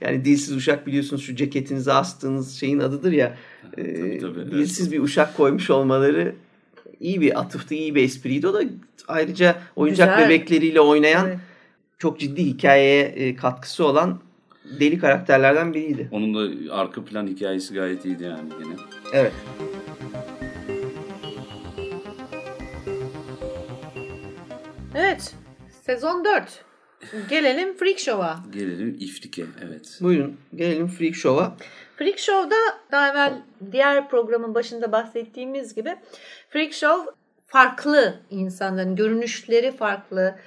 yani dilsiz uşak biliyorsunuz şu ceketinize astığınız şeyin adıdır ya. Tabii, tabii, evet. dilsiz bir uşak koymuş olmaları iyi bir atıftı, iyi bir espriydi. O da ayrıca oyuncak Güzel. bebekleriyle oynayan Evet. çok ciddi hikayeye e, katkısı olan deli karakterlerden biriydi. Onun da arka plan hikayesi gayet iyiydi yani gene. Evet. Evet. Sezon 4. Gelelim Freak Show'a. Gelelim İfrik'e evet. Buyurun gelelim Freak Show'a. Freak Show'da daha evvel diğer programın başında bahsettiğimiz gibi Freak Show farklı insanların görünüşleri farklı,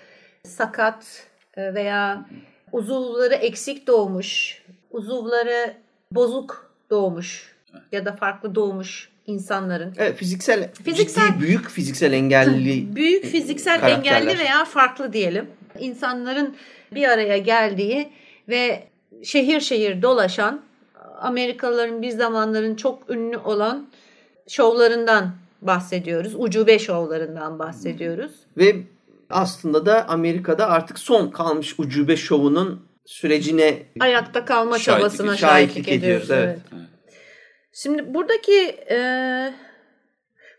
sakat e, veya uzuvları eksik doğmuş, uzuvları bozuk doğmuş ya da farklı doğmuş insanların Evet fiziksel, Fiziksel- ciddi büyük fiziksel engelli büyük fiziksel karakterler. engelli veya farklı diyelim. İnsanların bir araya geldiği ve şehir şehir dolaşan Amerikalıların bir zamanların çok ünlü olan şovlarından bahsediyoruz. Ucube şovlarından bahsediyoruz. ve aslında da Amerika'da artık son kalmış ucube şovunun sürecine Ayakta kalma Şahitlik- çabasına şahitlik şahitlik ediyoruz. ediyoruz, evet. evet. Şimdi buradaki e,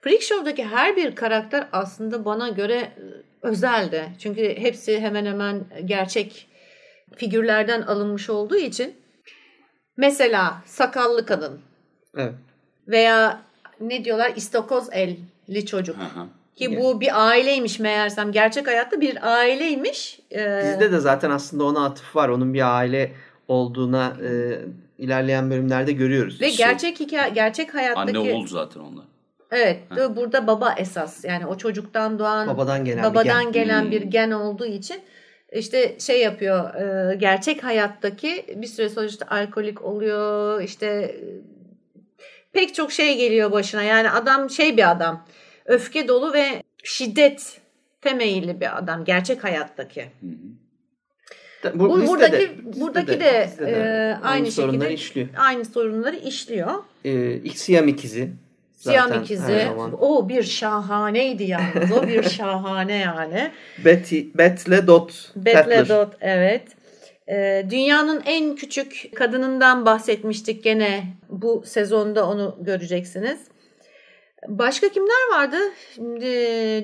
Freak Show'daki her bir karakter aslında bana göre e, özeldi. Çünkü hepsi hemen hemen gerçek figürlerden alınmış olduğu için. Mesela sakallı kadın evet. veya ne diyorlar istakoz elli çocuk. Hı hı. Ki bu bir aileymiş meğersem. Gerçek hayatta bir aileymiş. Ee, Dizide de zaten aslında ona atıf var. Onun bir aile olduğuna e, ilerleyen bölümlerde görüyoruz. ve Şey- gerçek hikaye, gerçek hayattaki Anne oğul zaten onlar. Evet, burada baba esas. Yani o çocuktan doğan Babadan gelen bir babadan gen. gelen Hmm. bir gen olduğu için işte şey yapıyor. e, gerçek hayattaki bir süre sonra işte alkolik oluyor. işte e, pek çok şey geliyor başına. Yani adam şey bir adam. Öfke dolu ve şiddet temeyilli bir adam gerçek hayattaki. Da- Bu, dizide buradaki dizide buradaki de, dizide e, aynı sorunları şekilde işliyor. aynı sorunları işliyor. E, ilk Siyam ikizi. Siyam zaten ikizi. O bir şahaneydi yalnız. O bir şahane yani. Betty, Betle Dot Tatler. Dot evet. Ee, dünyanın en küçük kadınından bahsetmiştik gene bu sezonda onu göreceksiniz. Başka kimler vardı? Şimdi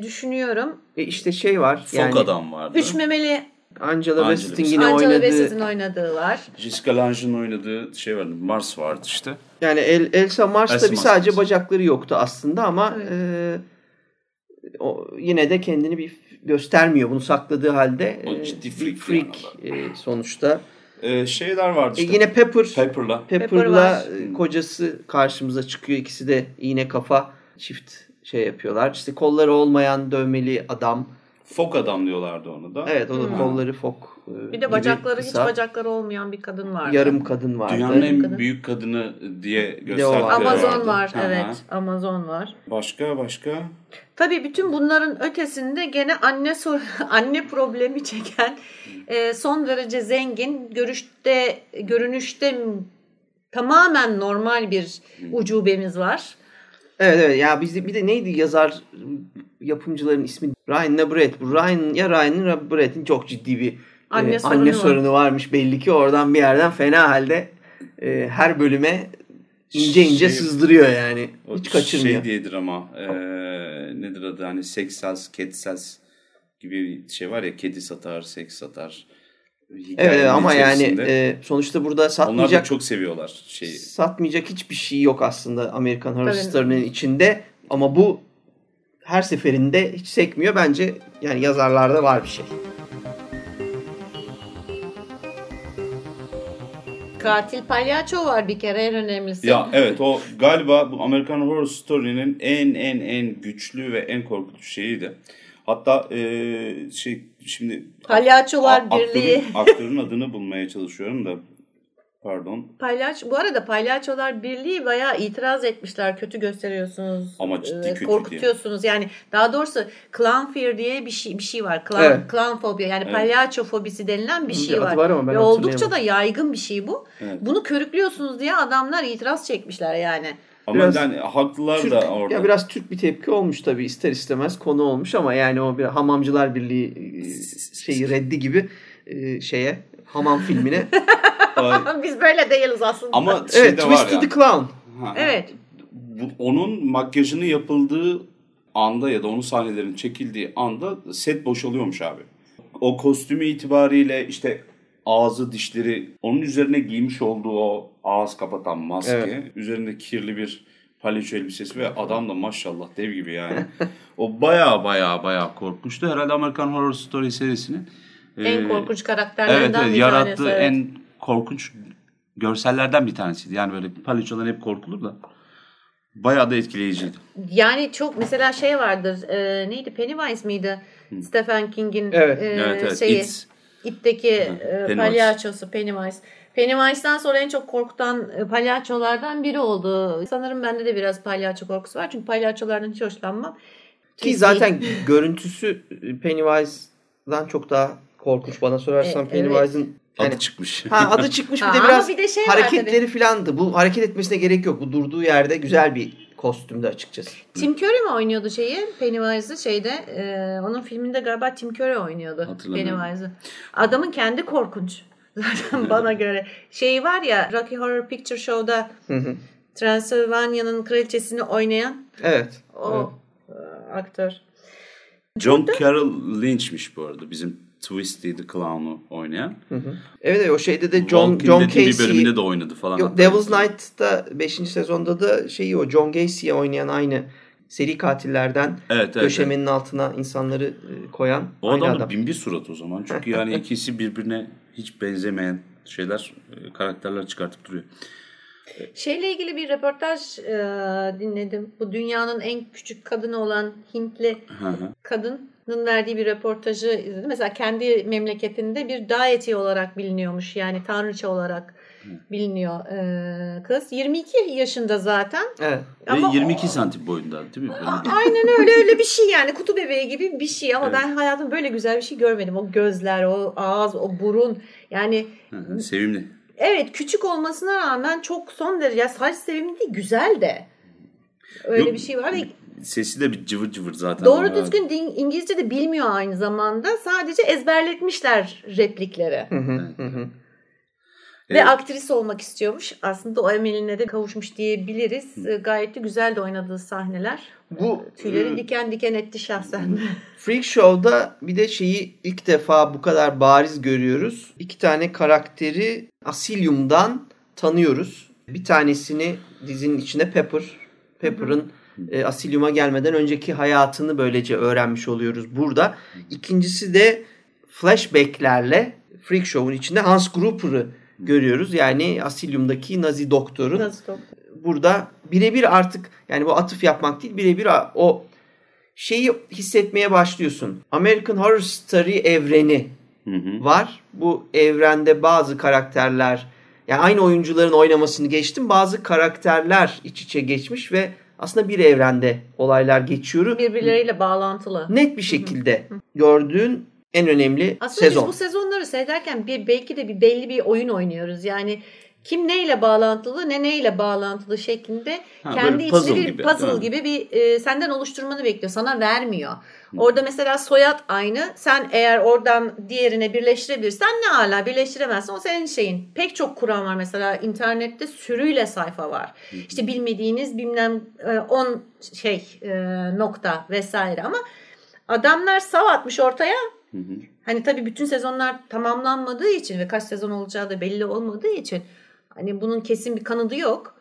düşünüyorum. E işte şey var. Fok yani adam vardı. Üç memeli Angela yine Angela oynadığı. Bassett'in oynadığı var. Jessica Lange'ın oynadığı şey vardı. Mars vardı işte. Yani El, Elsa Mars'ta Elsa bir Mars. sadece bacakları yoktu aslında ama Evet. e, o yine de kendini bir göstermiyor bunu sakladığı halde. O E, ciddi freak freak e, sonuçta. Ee, şeyler vardı E, işte. yine Pepper Pepper'la. Pepper Pepper'la var. e, kocası karşımıza çıkıyor. İkisi de iğne kafa çift şey yapıyorlar. İşte kolları olmayan dövmeli adam. Fok adam diyorlardı onu da. Evet o da Hmm. kolları fok. e, Bir de bacakları kısa. hiç bacakları olmayan bir kadın vardı. Yarım kadın vardı. Dünyanın en Kadın. büyük kadını diye var. Amazon vardı. var hı. evet. Amazon var. Başka başka. Tabii bütün bunların ötesinde gene anne sor anne problemi çeken e, son derece zengin, görüşte görünüşte tamamen normal bir ucubemiz var. Evet evet ya bizde bir de neydi yazar yapımcıların ismi Ryan Nabrett. Bu Ryan ya Ryan'ın ya Brett'in çok ciddi bir Anne e, sorunu anne var. sorunu varmış belli ki oradan bir yerden fena halde e, her bölüme ince ince Şey- sızdırıyor yani. O Hiç kaçırmıyor. Şey diyedir ama eee, nedir adı hani seks sels, cat sels gibi bir şey var ya kedi satar, seks satar. Evet, ama yani e, sonuçta burada onlar da satmayacak çok seviyorlar şeyi. satmayacak hiçbir şey yok aslında Amerikan. Story'nin içinde ama bu her seferinde hiç sekmiyor bence yani yazarlarda var bir şey. Katil palyaço var bir kere en önemlisi. Ya evet o galiba bu American Horror Story'nin en en en güçlü ve en korkutucu şeyiydi. Hatta eee, şey şimdi Palyaçolar A- aktörün- Birliği. aktörün adını bulmaya çalışıyorum da Pardon. Palyaço, bu arada Palyaçolar Birliği bayağı itiraz etmişler. Kötü gösteriyorsunuz. Ama ciddi e, kötü Korkutuyorsunuz. Yani daha doğrusu clown fear diye bir şey bir şey var. Clown, Evet. clown fobia yani Evet. palyaço fobisi denilen bir şey var. var ama ben Ve oldukça da yaygın bir şey bu. Evet. Bunu körüklüyorsunuz diye adamlar itiraz çekmişler yani. Ama Biraz yani haklılar Türk, da orada. ya biraz Türk bir tepki olmuş tabii ister istemez konu olmuş ama yani o bir Hamamcılar Birliği e, şeyi reddi gibi e, şeye hamam filmine. Biz böyle değiliz aslında. Ama şey evet de var Twisted ya. Clown. Ha, evet. bu, onun makyajını yapıldığı anda ya da onun sahnelerinin çekildiği anda set boşalıyormuş abi. O kostümü itibariyle işte ağzı dişleri onun üzerine giymiş olduğu o ağız kapatan maske Evet. üzerinde kirli bir palyaço elbisesi ve adam da maşallah dev gibi yani. o baya baya baya korkmuştu. Herhalde American Horror Story serisinin En e, korkunç Evet, karakterlerden evet bir yarattığı tanesi. evet. en korkunç görsellerden bir tanesiydi. Yani böyle palyaçolar hep korkulur da bayağı da etkileyiciydi. Yani çok mesela şey vardır. e, neydi Pennywise miydi? Stephen King'in Evet. e, evet evet. şeyi. It's, İt'teki e, Pennywise. palyaçosu Pennywise. Pennywise'dan sonra en çok korkutan e, palyaçolardan biri oldu. Sanırım bende de biraz palyaço korkusu var. Çünkü palyaçolardan hiç hoşlanmam. Ki zaten görüntüsü Pennywise'dan çok daha korkunç bana sorarsan E, Pennywise'ın adı yani, çıkmış. ha, adı çıkmış bir de biraz bir de şey hareketleri filandı. Bu hareket etmesine gerek yok. Bu durduğu yerde güzel bir kostümdü açıkçası. Tim Curry mi oynuyordu şeyi? Pennywise'ı şeyde. e, onun filminde galiba Tim Curry oynuyordu. Hatırlamıyorum. Pennywise. Adamın kendi korkunç. Zaten bana göre. Şeyi var ya Rocky Horror Picture Show'da Hı hı. Transylvania'nın kraliçesini oynayan evet. o e, aktör. John Carroll Lynch'miş bu arada bizim Twisty the Clown'u oynayan. Evet. Evet, evet o şeyde de John Walking John Dead'in bir Casey bölümünde de oynadı falan. Yok Devil's Knight'ta 5. sezonda da şeyi o John Gacy'ye oynayan aynı seri katillerden Evet, evet, döşemenin altına insanları e, koyan O aynı adam adam. da bin bir surat o zaman. Çünkü yani ikisi birbirine hiç benzemeyen şeyler, e, karakterler çıkartıp duruyor. Şeyle ilgili bir röportaj e, dinledim. Bu dünyanın en küçük kadını olan Hintli Hı hı. kadının verdiği bir röportajı izledim. Mesela kendi memleketinde bir deity olarak biliniyormuş. Yani tanrıça olarak biliniyor e, kız. 22 yaşında zaten. Evet. Ama Ve 22 santim boyunda değil mi? Aynen öyle öyle bir şey yani kutu bebeği gibi bir şey ama Evet. ben hayatımda böyle güzel bir şey görmedim. O gözler, o ağız, o burun yani Hı hı, Sevimli. evet küçük olmasına rağmen çok son derece ya sadece sevimli değil güzel de. Öyle Yok, bir şey var ve Sesi de bir cıvır cıvır zaten. doğru düzgün din- İngilizce de bilmiyor aynı zamanda. Sadece ezberletmişler replikleri. Hı hı, hı hı. Ve Evet. aktris olmak istiyormuş. Aslında o emeline de kavuşmuş diyebiliriz. E, Gayet de güzel de oynadığı sahneler. Bu Tüyleri e, diken diken etti şahsen. Freak Show'da bir de şeyi ilk defa bu kadar bariz görüyoruz. İki tane karakteri Asilium'dan tanıyoruz. Bir tanesini dizinin içinde Pepper. Pepper'ın e, Asilium'a gelmeden önceki hayatını böylece öğrenmiş oluyoruz burada. İkincisi de flashbacklerle Freak Show'un içinde Hans Gruber'ı görüyoruz. Yani Asilium'daki Nazi doktorun Nasıl top? burada birebir artık yani bu atıf yapmak değil birebir o şeyi hissetmeye başlıyorsun. American Horror Story evreni Hı hı. var. Bu evrende bazı karakterler yani aynı oyuncuların oynamasını geçtim. Bazı karakterler iç içe geçmiş ve aslında bir evrende olaylar geçiyor. Birbirleriyle bağlantılı. Net bir şekilde gördüğün en önemli Aslında sezon. biz bu sezonları seyrederken bir belki de bir belli bir oyun oynuyoruz. Yani kim neyle bağlantılı ne neyle bağlantılı şeklinde Ha, kendi içinde puzzle bir gibi, puzzle gibi bir e, senden oluşturmanı bekliyor. Sana vermiyor. Orada mesela soyad aynı. Sen eğer oradan diğerine birleştirebilirsen ne ala birleştiremezsen o senin şeyin. Pek çok kuram var mesela internette sürüyle sayfa var. İşte bilmediğiniz bilmem 10 şey e, nokta vesaire ama adamlar sav atmış ortaya Hı hı. Hani tabii bütün sezonlar tamamlanmadığı için ve kaç sezon olacağı da belli olmadığı için hani bunun kesin bir kanadı yok.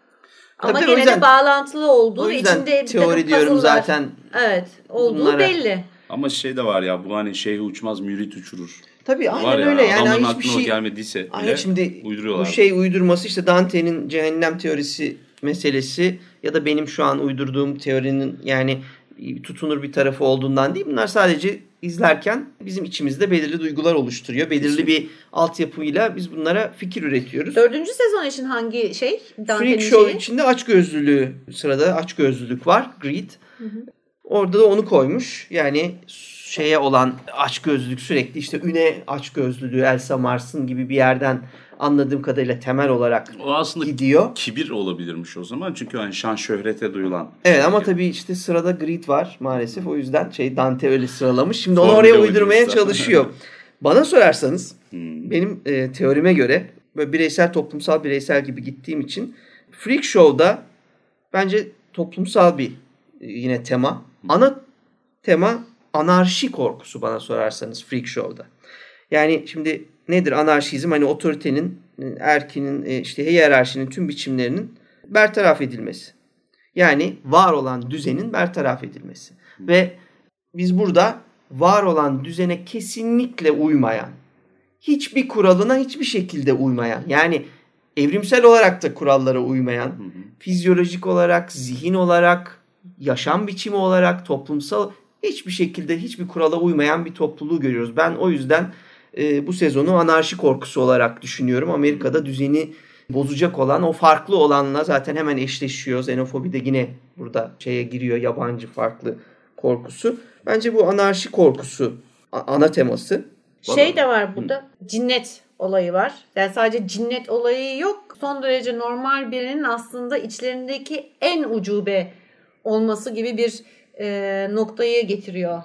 Ama Tabii, gene yüzden- de bağlantılı olduğu ve içinde teori diyorum puzzle'lar, zaten. Evet, olduğu bunlara- belli. Ama şey de var ya bu hani şeyh uçmaz mürit uçurur. Tabii var aynen ya öyle yani adamların hiçbir aklına şey gelmediyse Aynen bile şimdi uyduruyorlar. bu şey uydurması işte Dante'nin cehennem teorisi meselesi ya da benim şu an uydurduğum teorinin yani tutunur bir tarafı olduğundan değil. Bunlar sadece izlerken bizim içimizde belirli duygular oluşturuyor. Belirli bir altyapıyla biz bunlara fikir üretiyoruz. Dördüncü sezon için hangi şey? Freak Show şeyi? içinde açgözlülüğü sırada açgözlülük var. Greed. Hı hı. Orada da onu koymuş. Yani şeye olan açgözlülük sürekli işte üne açgözlülüğü Elsa Mars'ın gibi bir yerden anladığım kadarıyla temel olarak o aslında gidiyor. kibir olabilirmiş o zaman. Çünkü hani şan şöhrete duyulan. Evet ama tabii işte sırada Greed var maalesef. O yüzden şey Dante öyle sıralamış. Şimdi onu oraya uydurmaya çalışıyor. Bana sorarsanız hmm. benim e, teorime göre böyle bireysel toplumsal bireysel gibi gittiğim için Freak Show'da bence toplumsal bir e, yine tema. Ana tema anarşi korkusu bana sorarsanız Freak Show'da. Yani şimdi nedir anarşizm? Hani otoritenin, erkinin, e, işte hiyerarşinin tüm biçimlerinin bertaraf edilmesi. Yani var olan düzenin bertaraf edilmesi. Ve biz burada var olan düzene kesinlikle uymayan, hiçbir kuralına hiçbir şekilde uymayan, yani evrimsel olarak da kurallara uymayan, hı hı. fizyolojik olarak, zihin olarak, yaşam biçimi olarak, toplumsal hiçbir şekilde hiçbir kurala uymayan bir topluluğu görüyoruz. Ben o yüzden e, bu sezonu anarşi korkusu olarak düşünüyorum. Amerika'da düzeni bozacak olan o farklı olanla zaten hemen eşleşiyor. Xenofobi de yine burada şeye giriyor yabancı farklı korkusu. Bence bu anarşi korkusu ana teması. Şey de var burada cinnet olayı var. Yani sadece cinnet olayı yok. Son derece normal birinin aslında içlerindeki en ucube olması gibi bir e, noktayı getiriyor.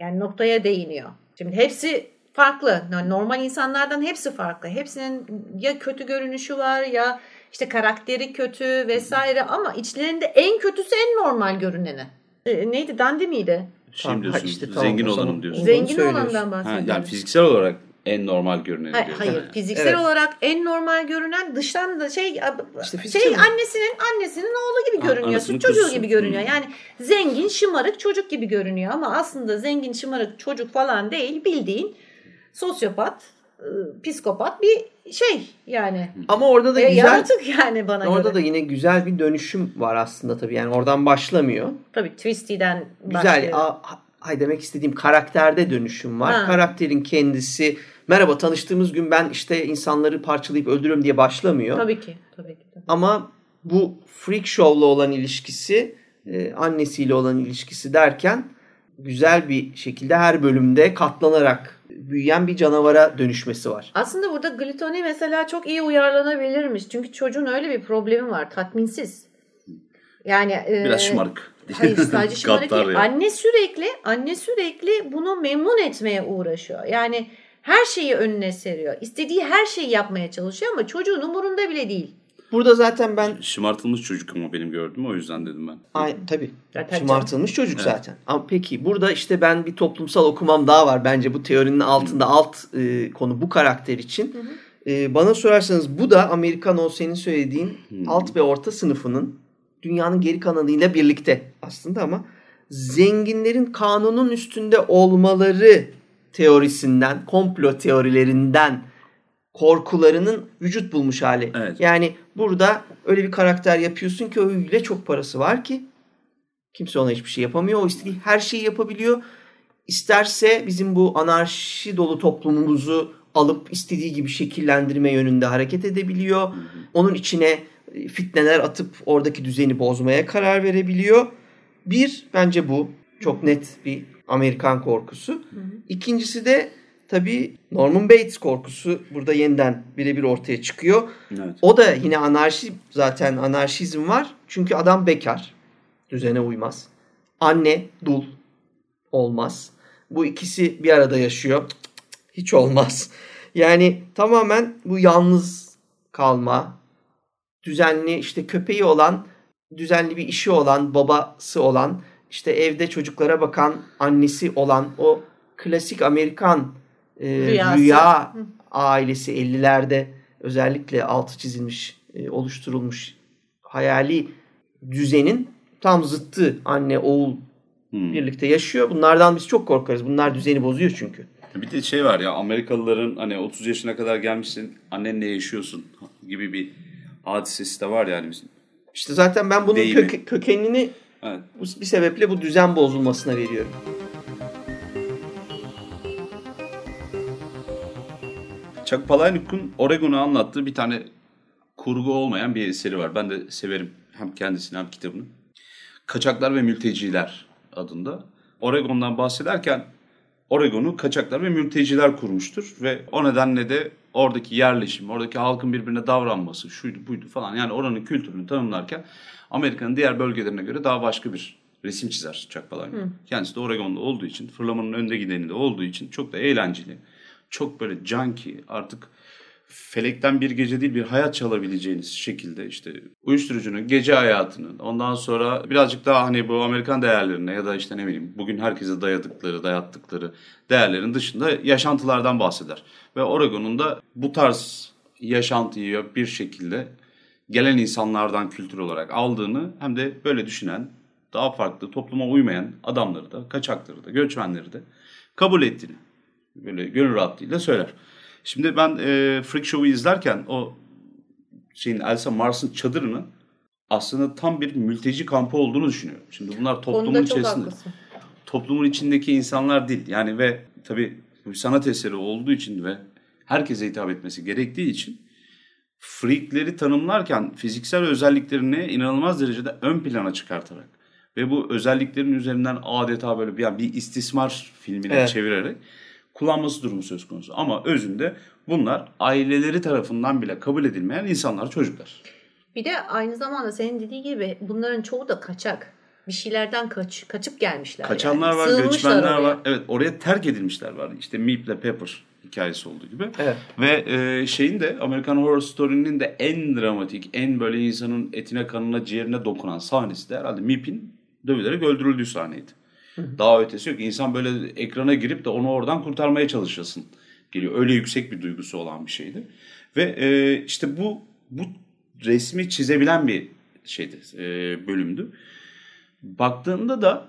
Yani noktaya değiniyor. Şimdi hepsi farklı. Yani normal insanlardan hepsi farklı. Hepsinin ya kötü görünüşü var ya işte karakteri kötü vesaire ama içlerinde en kötüsü en normal görüneni. E, neydi? Dandi miydi? Şimdi diyorsun, işte, tamam, zengin olanım diyorsun. Zengin olandan bahsediyorum. yani fiziksel olarak en normal görünen hayır, diyorsun. Hayır, fiziksel evet. olarak en normal görünen dıştan da şey işte şey annesinin annesinin oğlu gibi görünüyor. Süt çocuğu gibi görünüyor. Yani zengin, şımarık çocuk gibi görünüyor ama aslında zengin, şımarık çocuk falan değil. Bildiğin sosyopat, ıı, psikopat bir şey yani. Ama orada da e, güzel yaratık yani bana Orada göre. da yine güzel bir dönüşüm var aslında tabii. Yani oradan başlamıyor. Tabii Twisty'den güzel, başlıyor. Güzel. Hay demek istediğim karakterde dönüşüm var. Ha. Karakterin kendisi merhaba tanıştığımız gün ben işte insanları parçalayıp öldürüyorum diye başlamıyor. Tabii ki. Tabii ki. Tabii. Ama bu freak show'la olan ilişkisi, e, annesiyle olan ilişkisi derken güzel bir şekilde her bölümde katlanarak büyüyen bir canavara dönüşmesi var. Aslında burada glutoni mesela çok iyi uyarlanabilirmiş. Çünkü çocuğun öyle bir problemi var. Tatminsiz. Yani e, biraz şımarık. Hayır sadece şımarık değil. Anne sürekli anne sürekli bunu memnun etmeye uğraşıyor. Yani her şeyi önüne seriyor. İstediği her şeyi yapmaya çalışıyor ama çocuğun umurunda bile değil. Burada zaten ben... Şımartılmış çocuk ama benim gördüm o yüzden dedim ben. Ay, tabii. Zaten Şımartılmış çocuk evet. zaten. Ama peki burada işte ben bir toplumsal okumam daha var bence bu teorinin altında Hı. alt e, konu bu karakter için. Hı hı. E, bana sorarsanız bu da Amerikan o senin söylediğin Hı. alt ve orta sınıfının dünyanın geri kanalıyla birlikte aslında ama zenginlerin kanunun üstünde olmaları teorisinden, komplo teorilerinden korkularının vücut bulmuş hali. Evet. Yani burada öyle bir karakter yapıyorsun ki öyle çok parası var ki kimse ona hiçbir şey yapamıyor. O istediği her şeyi yapabiliyor. İsterse bizim bu anarşi dolu toplumumuzu alıp istediği gibi şekillendirme yönünde hareket edebiliyor. Onun içine fitneler atıp oradaki düzeni bozmaya karar verebiliyor. Bir bence bu çok net bir Amerikan korkusu. İkincisi de tabii Norman Bates korkusu burada yeniden birebir ortaya çıkıyor. Evet. O da yine anarşi zaten anarşizm var. Çünkü adam bekar. Düzene uymaz. Anne dul olmaz. Bu ikisi bir arada yaşıyor. Hiç olmaz. Yani tamamen bu yalnız kalma, düzenli işte köpeği olan, düzenli bir işi olan, babası olan, işte evde çocuklara bakan annesi olan o klasik Amerikan e, rüya ailesi 50'lerde özellikle altı çizilmiş, e, oluşturulmuş hayali düzenin tam zıttı anne oğul hmm. birlikte yaşıyor. Bunlardan biz çok korkarız. Bunlar düzeni bozuyor çünkü. Bir de şey var ya Amerikalıların hani 30 yaşına kadar gelmişsin annenle yaşıyorsun gibi bir hadisesi de var yani bizim. İşte zaten ben bunun kök, kökenini Evet. Bu- Bir sebeple bu düzen bozulmasına veriyorum. Chuck Palahniuk'un Oregon'u anlattığı bir tane kurgu olmayan bir eseri var. Ben de severim hem kendisini hem kitabını. Kaçaklar ve Mülteciler adında. Oregon'dan bahsederken Oregon'u kaçaklar ve mülteciler kurmuştur ve o nedenle de oradaki yerleşim, oradaki halkın birbirine davranması, şuydu buydu falan yani oranın kültürünü tanımlarken Amerika'nın diğer bölgelerine göre daha başka bir resim çizer Chuck Palahniuk. Kendisi de Oregon'da olduğu için, fırlamanın önde gideni de olduğu için çok da eğlenceli. Çok böyle junkie artık felekten bir gece değil bir hayat çalabileceğiniz şekilde işte uyuşturucunun, gece hayatının ondan sonra birazcık daha hani bu Amerikan değerlerine ya da işte ne bileyim bugün herkese dayadıkları, dayattıkları değerlerin dışında yaşantılardan bahseder. Ve Oregon'un da bu tarz yaşantıyı bir şekilde gelen insanlardan kültür olarak aldığını hem de böyle düşünen daha farklı topluma uymayan adamları da, kaçakları da, göçmenleri de kabul ettiğini böyle gönül rahatlığıyla söyler. Şimdi ben e, Freak Show'u izlerken o şeyin Elsa Mars'ın çadırının aslında tam bir mülteci kampı olduğunu düşünüyorum. Şimdi bunlar toplumun içerisinde haklısın. toplumun içindeki insanlar değil. Yani ve tabii bu sanat eseri olduğu için ve herkese hitap etmesi gerektiği için freakleri tanımlarken fiziksel özelliklerini inanılmaz derecede ön plana çıkartarak ve bu özelliklerin üzerinden adeta böyle bir, yani bir istismar filmine Evet. çevirerek kullanması durumu söz konusu. Ama özünde bunlar aileleri tarafından bile kabul edilmeyen insanlar, çocuklar. Bir de aynı zamanda senin dediğin gibi bunların çoğu da kaçak. Bir şeylerden kaç, kaçıp gelmişler. Kaçanlar yani. var, Sığınmışlar göçmenler oraya. var. Evet oraya terk edilmişler var. İşte Meep'le Pepper hikayesi olduğu gibi. Evet. Ve e, şeyin de American Horror Story'nin de en dramatik, en böyle insanın etine, kanına, ciğerine dokunan sahnesi de herhalde Meep'in dövülerek öldürüldüğü sahneydi. Daha ötesi yok. İnsan böyle ekrana girip de onu oradan kurtarmaya çalışasın geliyor. Öyle yüksek bir duygusu olan bir şeydi. Ve e, işte bu bu resmi çizebilen bir şeydi, e, bölümdü. Baktığında da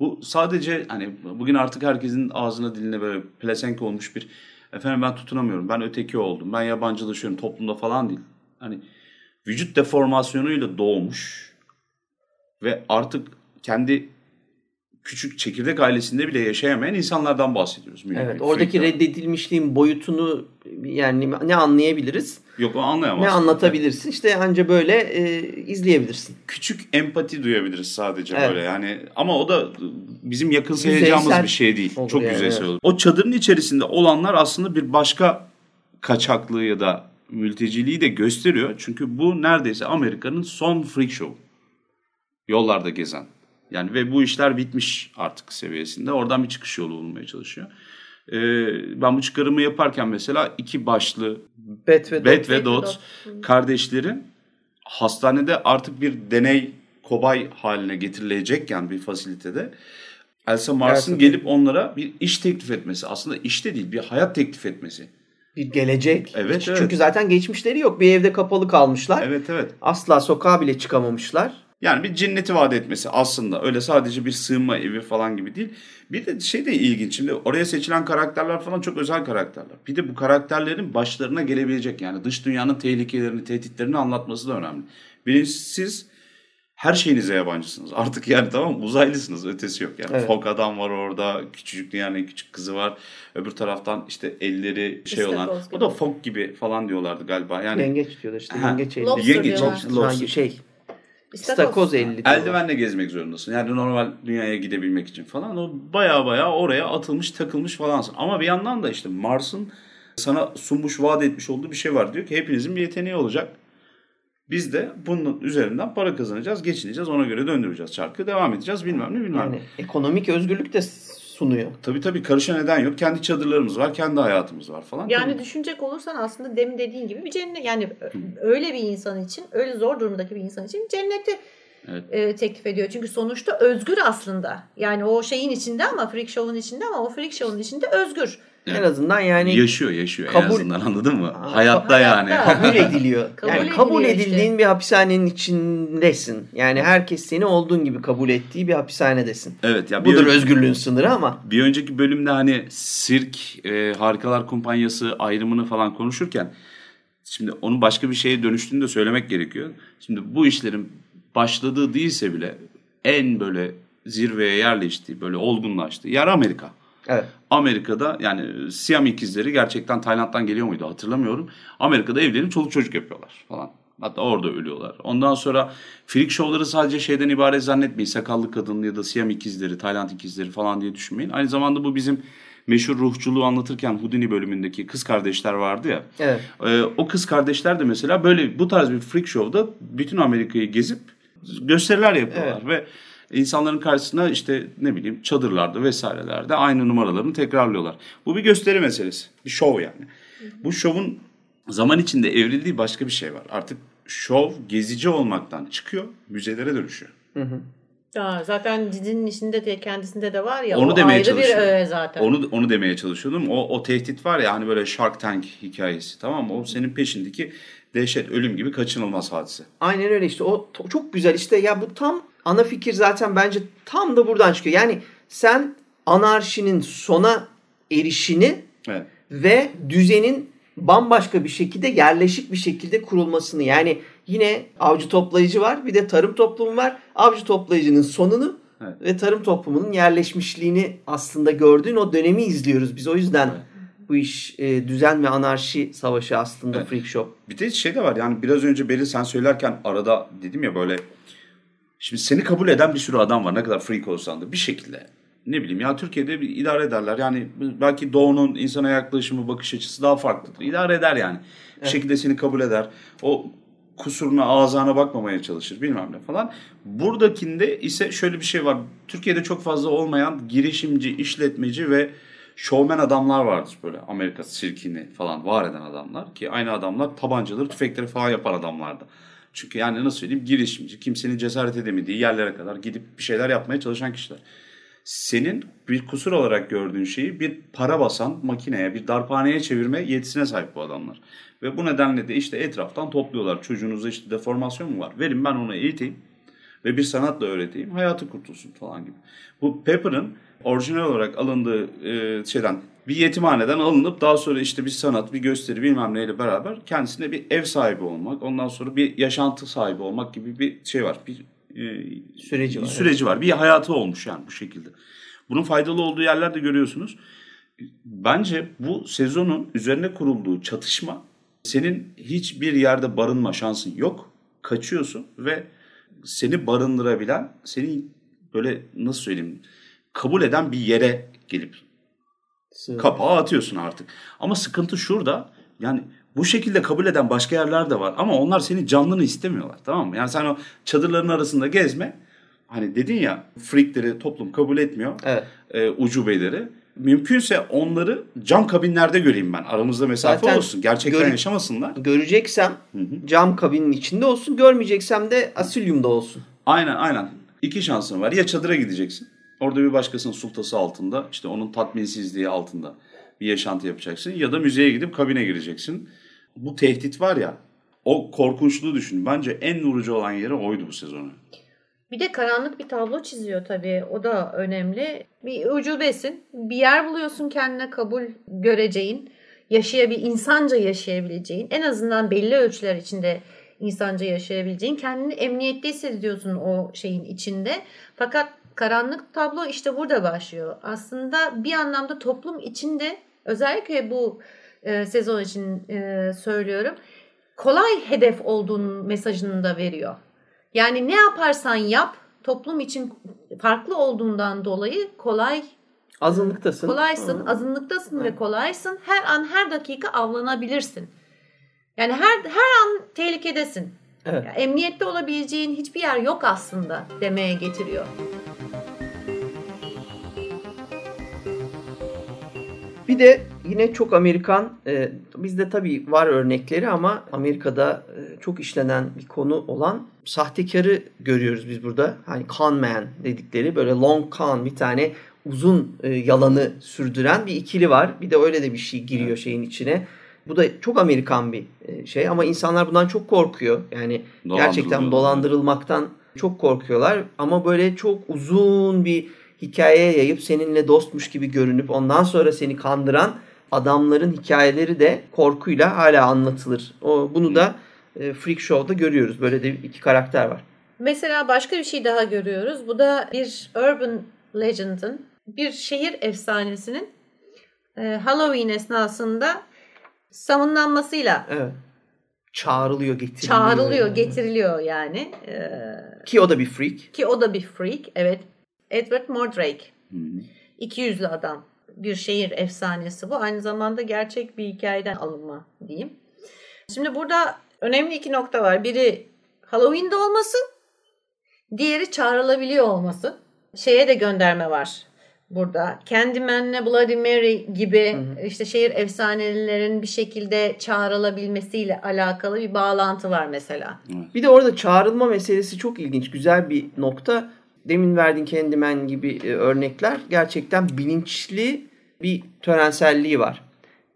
bu sadece hani bugün artık herkesin ağzına diline böyle pelesenk olmuş bir efendim ben tutunamıyorum, ben öteki oldum, ben yabancılaşıyorum toplumda falan değil. Hani vücut deformasyonuyla doğmuş ve artık kendi küçük çekirdek ailesinde bile yaşayamayan insanlardan bahsediyoruz. Mühim Evet. Oradaki reddedilmişliğin boyutunu yani ne anlayabiliriz? Yok o anlayamaz. Ne anlatabilirsin? İşte anca böyle e, izleyebilirsin. küçük empati duyabiliriz sadece Evet. böyle yani ama o da bizim yakın sayacağımız Yüzeysel bir şey değil. olur Çok yani, yüzeysel evet. olur. O çadırın içerisinde olanlar aslında bir başka kaçaklığı ya da mülteciliği de gösteriyor. Çünkü bu neredeyse Amerika'nın son freak show. Yollarda gezen. Yani ve bu işler bitmiş artık seviyesinde. Oradan bir çıkış yolu bulmaya çalışıyor. Ee, ben bu çıkarımı yaparken mesela iki başlı Bet ve Bet Dot. ve Dot kardeşlerin hastanede artık bir deney kobay haline getirilecekken bir fasilitede Elsa Mars'ın gelip onlara bir iş teklif etmesi. Aslında iş de değil bir hayat teklif etmesi. Bir gelecek. Evet, Çünkü evet. zaten geçmişleri yok. Bir evde kapalı kalmışlar. Evet evet. Asla sokağa bile çıkamamışlar. Yani bir cenneti vaat etmesi aslında. Öyle sadece bir sığınma evi falan gibi değil. Bir de şey de ilginç. Şimdi oraya seçilen karakterler falan çok özel karakterler. Bir de bu karakterlerin başlarına gelebilecek yani dış dünyanın tehlikelerini, tehditlerini anlatması da önemli. Birincisi siz her şeyinize yabancısınız. Artık yani tamam mı? uzaylısınız ötesi yok. Yani Evet. Fok adam var orada, küçücük dünyanın küçük kızı var. Öbür taraftan işte elleri şey İstakoz olan. gibi. O da Fok gibi falan diyorlardı galiba. Yani Yengeç diyorlar işte. Ha. Yengeç. Lobster Yengeç, diyorlar. lobster, lobster. Ha, şey. İstakoz. İstakoz 50 diyorlar. Eldivenle gezmek zorundasın. Yani normal dünyaya gidebilmek için falan. O baya baya oraya atılmış takılmış falansın. Ama bir yandan da işte Mars'ın sana sunmuş vaat etmiş olduğu bir şey var. Diyor ki hepinizin bir yeteneği olacak. Biz de bunun üzerinden para kazanacağız, geçineceğiz, ona göre döndüreceğiz çarkı, devam edeceğiz bilmem ne bilmem ne. Yani ekonomik özgürlük de sunuyor. Tabii tabii karışa neden yok. Kendi çadırlarımız var, kendi hayatımız var falan. Yani Tabii. düşünecek olursan aslında demin dediğin gibi bir cennet yani öyle bir insan için öyle zor durumdaki bir insan için cenneti Evet. e, teklif ediyor. Çünkü sonuçta özgür aslında. Yani o şeyin içinde ama freak show'un içinde ama o freak show'un içinde özgür. Evet. En azından yani yaşıyor yaşıyor en kabul- azından anladın mı? Aa, hayatta, yani. kabul ediliyor. Kabul yani kabul ediliyor işte. edildiğin bir hapishanenin içindesin. Yani herkes seni olduğun gibi kabul ettiği bir hapishanedesin. evet ya Budur ön- özgürlüğün sınırı ama Bir önceki bölümde hani sirk, e, harikalar kumpanyası ayrımını falan konuşurken şimdi onun başka bir şeye dönüştüğünü de söylemek gerekiyor. Şimdi bu işlerin başladığı değilse bile en böyle zirveye yerleştiği, böyle olgunlaştığı yer Amerika. Evet. Amerika'da yani Siyam ikizleri gerçekten Tayland'dan geliyor muydu hatırlamıyorum. Amerika'da evlenip çoluk çocuk yapıyorlar falan. Hatta orada ölüyorlar. Ondan sonra freak show'ları sadece şeyden ibaret zannetmeyin. Sakallı kadın ya da Siyam ikizleri, Tayland ikizleri falan diye düşünmeyin. Aynı zamanda bu bizim meşhur ruhçuluğu anlatırken Houdini bölümündeki kız kardeşler vardı ya. Evet. Ee, o kız kardeşler de mesela böyle bu tarz bir freak show'da bütün Amerika'yı gezip gösteriler yapıyorlar ve insanların karşısına işte ne bileyim çadırlarda vesairelerde aynı numaralarını tekrarlıyorlar. Bu bir gösteri meselesi. Bir şov yani. Bu şovun zaman içinde evrildiği başka bir şey var. Artık şov gezici olmaktan çıkıyor, müzelere dönüşüyor. Ya zaten dizinin içinde de kendisinde de var ya Onu demeye ayrı bir çalışıyorum. öğe zaten. Onu onu demeye çalışıyordum. O o tehdit var ya hani böyle Shark Tank hikayesi tamam mı? O senin peşindeki dehşet, ölüm gibi kaçınılmaz hadise. Aynen öyle işte o çok güzel işte ya bu tam ana fikir zaten bence tam da buradan çıkıyor. Yani sen anarşinin sona erişini Evet. ve düzenin bambaşka bir şekilde yerleşik bir şekilde kurulmasını yani yine avcı toplayıcı var bir de tarım toplumu var. Avcı toplayıcının sonunu Evet. ve tarım toplumunun yerleşmişliğini aslında gördüğün o dönemi izliyoruz. Biz o yüzden bu iş e, düzen ve anarşi savaşı aslında Evet. freak show. Bir de şey de var yani biraz önce Beril sen söylerken arada dedim ya böyle şimdi seni kabul eden bir sürü adam var. Ne kadar freak olsan da bir şekilde. Ne bileyim ya Türkiye'de bir idare ederler. Yani belki doğunun insana yaklaşımı bakış açısı daha farklıdır. İdare eder yani. Bir şekilde seni kabul eder. O kusuruna ağzına bakmamaya çalışır bilmem ne falan. Buradakinde ise şöyle bir şey var. Türkiye'de çok fazla olmayan girişimci, işletmeci ve şovmen adamlar vardır böyle. Amerika sirkini falan var eden adamlar ki aynı adamlar tabancaları tüfekleri falan yapan adamlardı. Çünkü yani nasıl söyleyeyim girişimci kimsenin cesaret edemediği yerlere kadar gidip bir şeyler yapmaya çalışan kişiler. Senin bir kusur olarak gördüğün şeyi bir para basan makineye bir darphaneye çevirme yetisine sahip bu adamlar. Ve bu nedenle de işte etraftan topluyorlar çocuğunuzda işte deformasyon mu var verin ben onu eğiteyim ve bir sanatla öğreteyim hayatı kurtulsun falan gibi. Bu Pepper'ın orijinal olarak alındığı e, şeyden bir yetimhaneden alınıp daha sonra işte bir sanat, bir gösteri bilmem neyle beraber kendisine bir ev sahibi olmak, ondan sonra bir yaşantı sahibi olmak gibi bir şey var. Bir e, Süreci var, Süreci var. Bir hayatı olmuş yani bu şekilde. Bunun faydalı olduğu yerlerde görüyorsunuz. Bence bu sezonun üzerine kurulduğu çatışma senin hiçbir yerde barınma şansın yok. Kaçıyorsun ve seni barındırabilen, seni böyle nasıl söyleyeyim kabul eden bir yere gelip Sığ- kapağı atıyorsun artık. Ama sıkıntı şurada. Yani bu şekilde kabul eden başka yerler de var. Ama onlar senin canlını istemiyorlar. Tamam mı? Yani sen o çadırların arasında gezme. Hani dedin ya freakleri toplum kabul etmiyor. Evet. E, ucubeleri. Mümkünse onları cam kabinlerde göreyim ben. Aramızda mesafe Zaten olsun. Gerçekten gör- yaşamasınlar. Göreceksem cam kabinin içinde olsun, görmeyeceksem de asilyumda olsun. Aynen aynen. İki şansın var. Ya çadıra gideceksin. Orada bir başkasının sultası altında. işte onun tatminsizliği altında bir yaşantı yapacaksın. Ya da müzeye gidip kabine gireceksin. Bu tehdit var ya. O korkunçluğu düşün. Bence en vurucu olan yeri oydu bu sezonu. Bir de karanlık bir tablo çiziyor tabii. O da önemli. Bir ucubesin. Bir yer buluyorsun kendine kabul göreceğin. Yaşayabil, insanca yaşayabileceğin. En azından belli ölçüler içinde insanca yaşayabileceğin. Kendini emniyette hissediyorsun o şeyin içinde. Fakat karanlık tablo işte burada başlıyor. Aslında bir anlamda toplum içinde özellikle bu e, sezon için e, söylüyorum. Kolay hedef olduğunun mesajını da veriyor. Yani ne yaparsan yap toplum için farklı olduğundan dolayı kolay Azınlıktasın. kolaysın, azınlıktasın ve kolaysın. Her an her dakika avlanabilirsin. Yani her her an tehlikedesin. Evet. Ya, emniyette olabileceğin hiçbir yer yok aslında demeye getiriyor. Bir de yine çok Amerikan, e, bizde tabii var örnekleri ama Amerika'da e, çok işlenen bir konu olan sahtekarı görüyoruz biz burada. Hani con man dedikleri böyle long con bir tane uzun e, yalanı sürdüren bir ikili var. Bir de öyle de bir şey giriyor şeyin içine. Bu da çok Amerikan bir e, şey ama insanlar bundan çok korkuyor. Yani gerçekten dolandırılmaktan çok korkuyorlar ama böyle çok uzun bir hikayeye yayıp seninle dostmuş gibi görünüp ondan sonra seni kandıran adamların hikayeleri de korkuyla hala anlatılır. O bunu da e, Freak Show'da görüyoruz. Böyle de iki karakter var. Mesela başka bir şey daha görüyoruz. Bu da bir urban legend'ın, bir şehir efsanesinin e, Halloween esnasında savunlanmasıyla Evet. Çağrılıyor, getiriliyor. çağrılıyor, getiriliyor yani. E, Ki o da bir freak. ki o da bir freak. Evet. Edward Mordrake. Hı hı. İki yüzlü adam. Bir şehir efsanesi bu. Aynı zamanda gerçek bir hikayeden alınma diyeyim. Şimdi burada önemli iki nokta var. Biri Halloween'de olması, diğeri çağrılabiliyor olması. Şeye de gönderme var burada. Candyman'le Bloody Mary gibi işte şehir efsanelerin bir şekilde çağrılabilmesiyle alakalı bir bağlantı var mesela. Bir de orada çağrılma meselesi çok ilginç. Güzel bir nokta. Demin verdiğin Candyman gibi e, örnekler gerçekten bilinçli bir törenselliği var.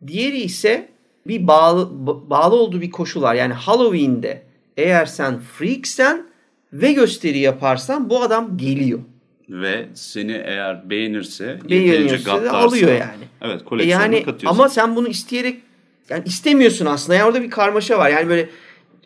Diğeri ise bir bağlı ba- bağlı olduğu bir koşul var. Yani Halloween'de eğer sen freaksen ve gösteri yaparsan bu adam geliyor. Ve seni eğer beğenirse, da gaddarsa, alıyor yani. Evet E koleksiyona yani katıyorsun. ama sen bunu isteyerek yani istemiyorsun aslında. Yani orada bir karmaşa var. Yani böyle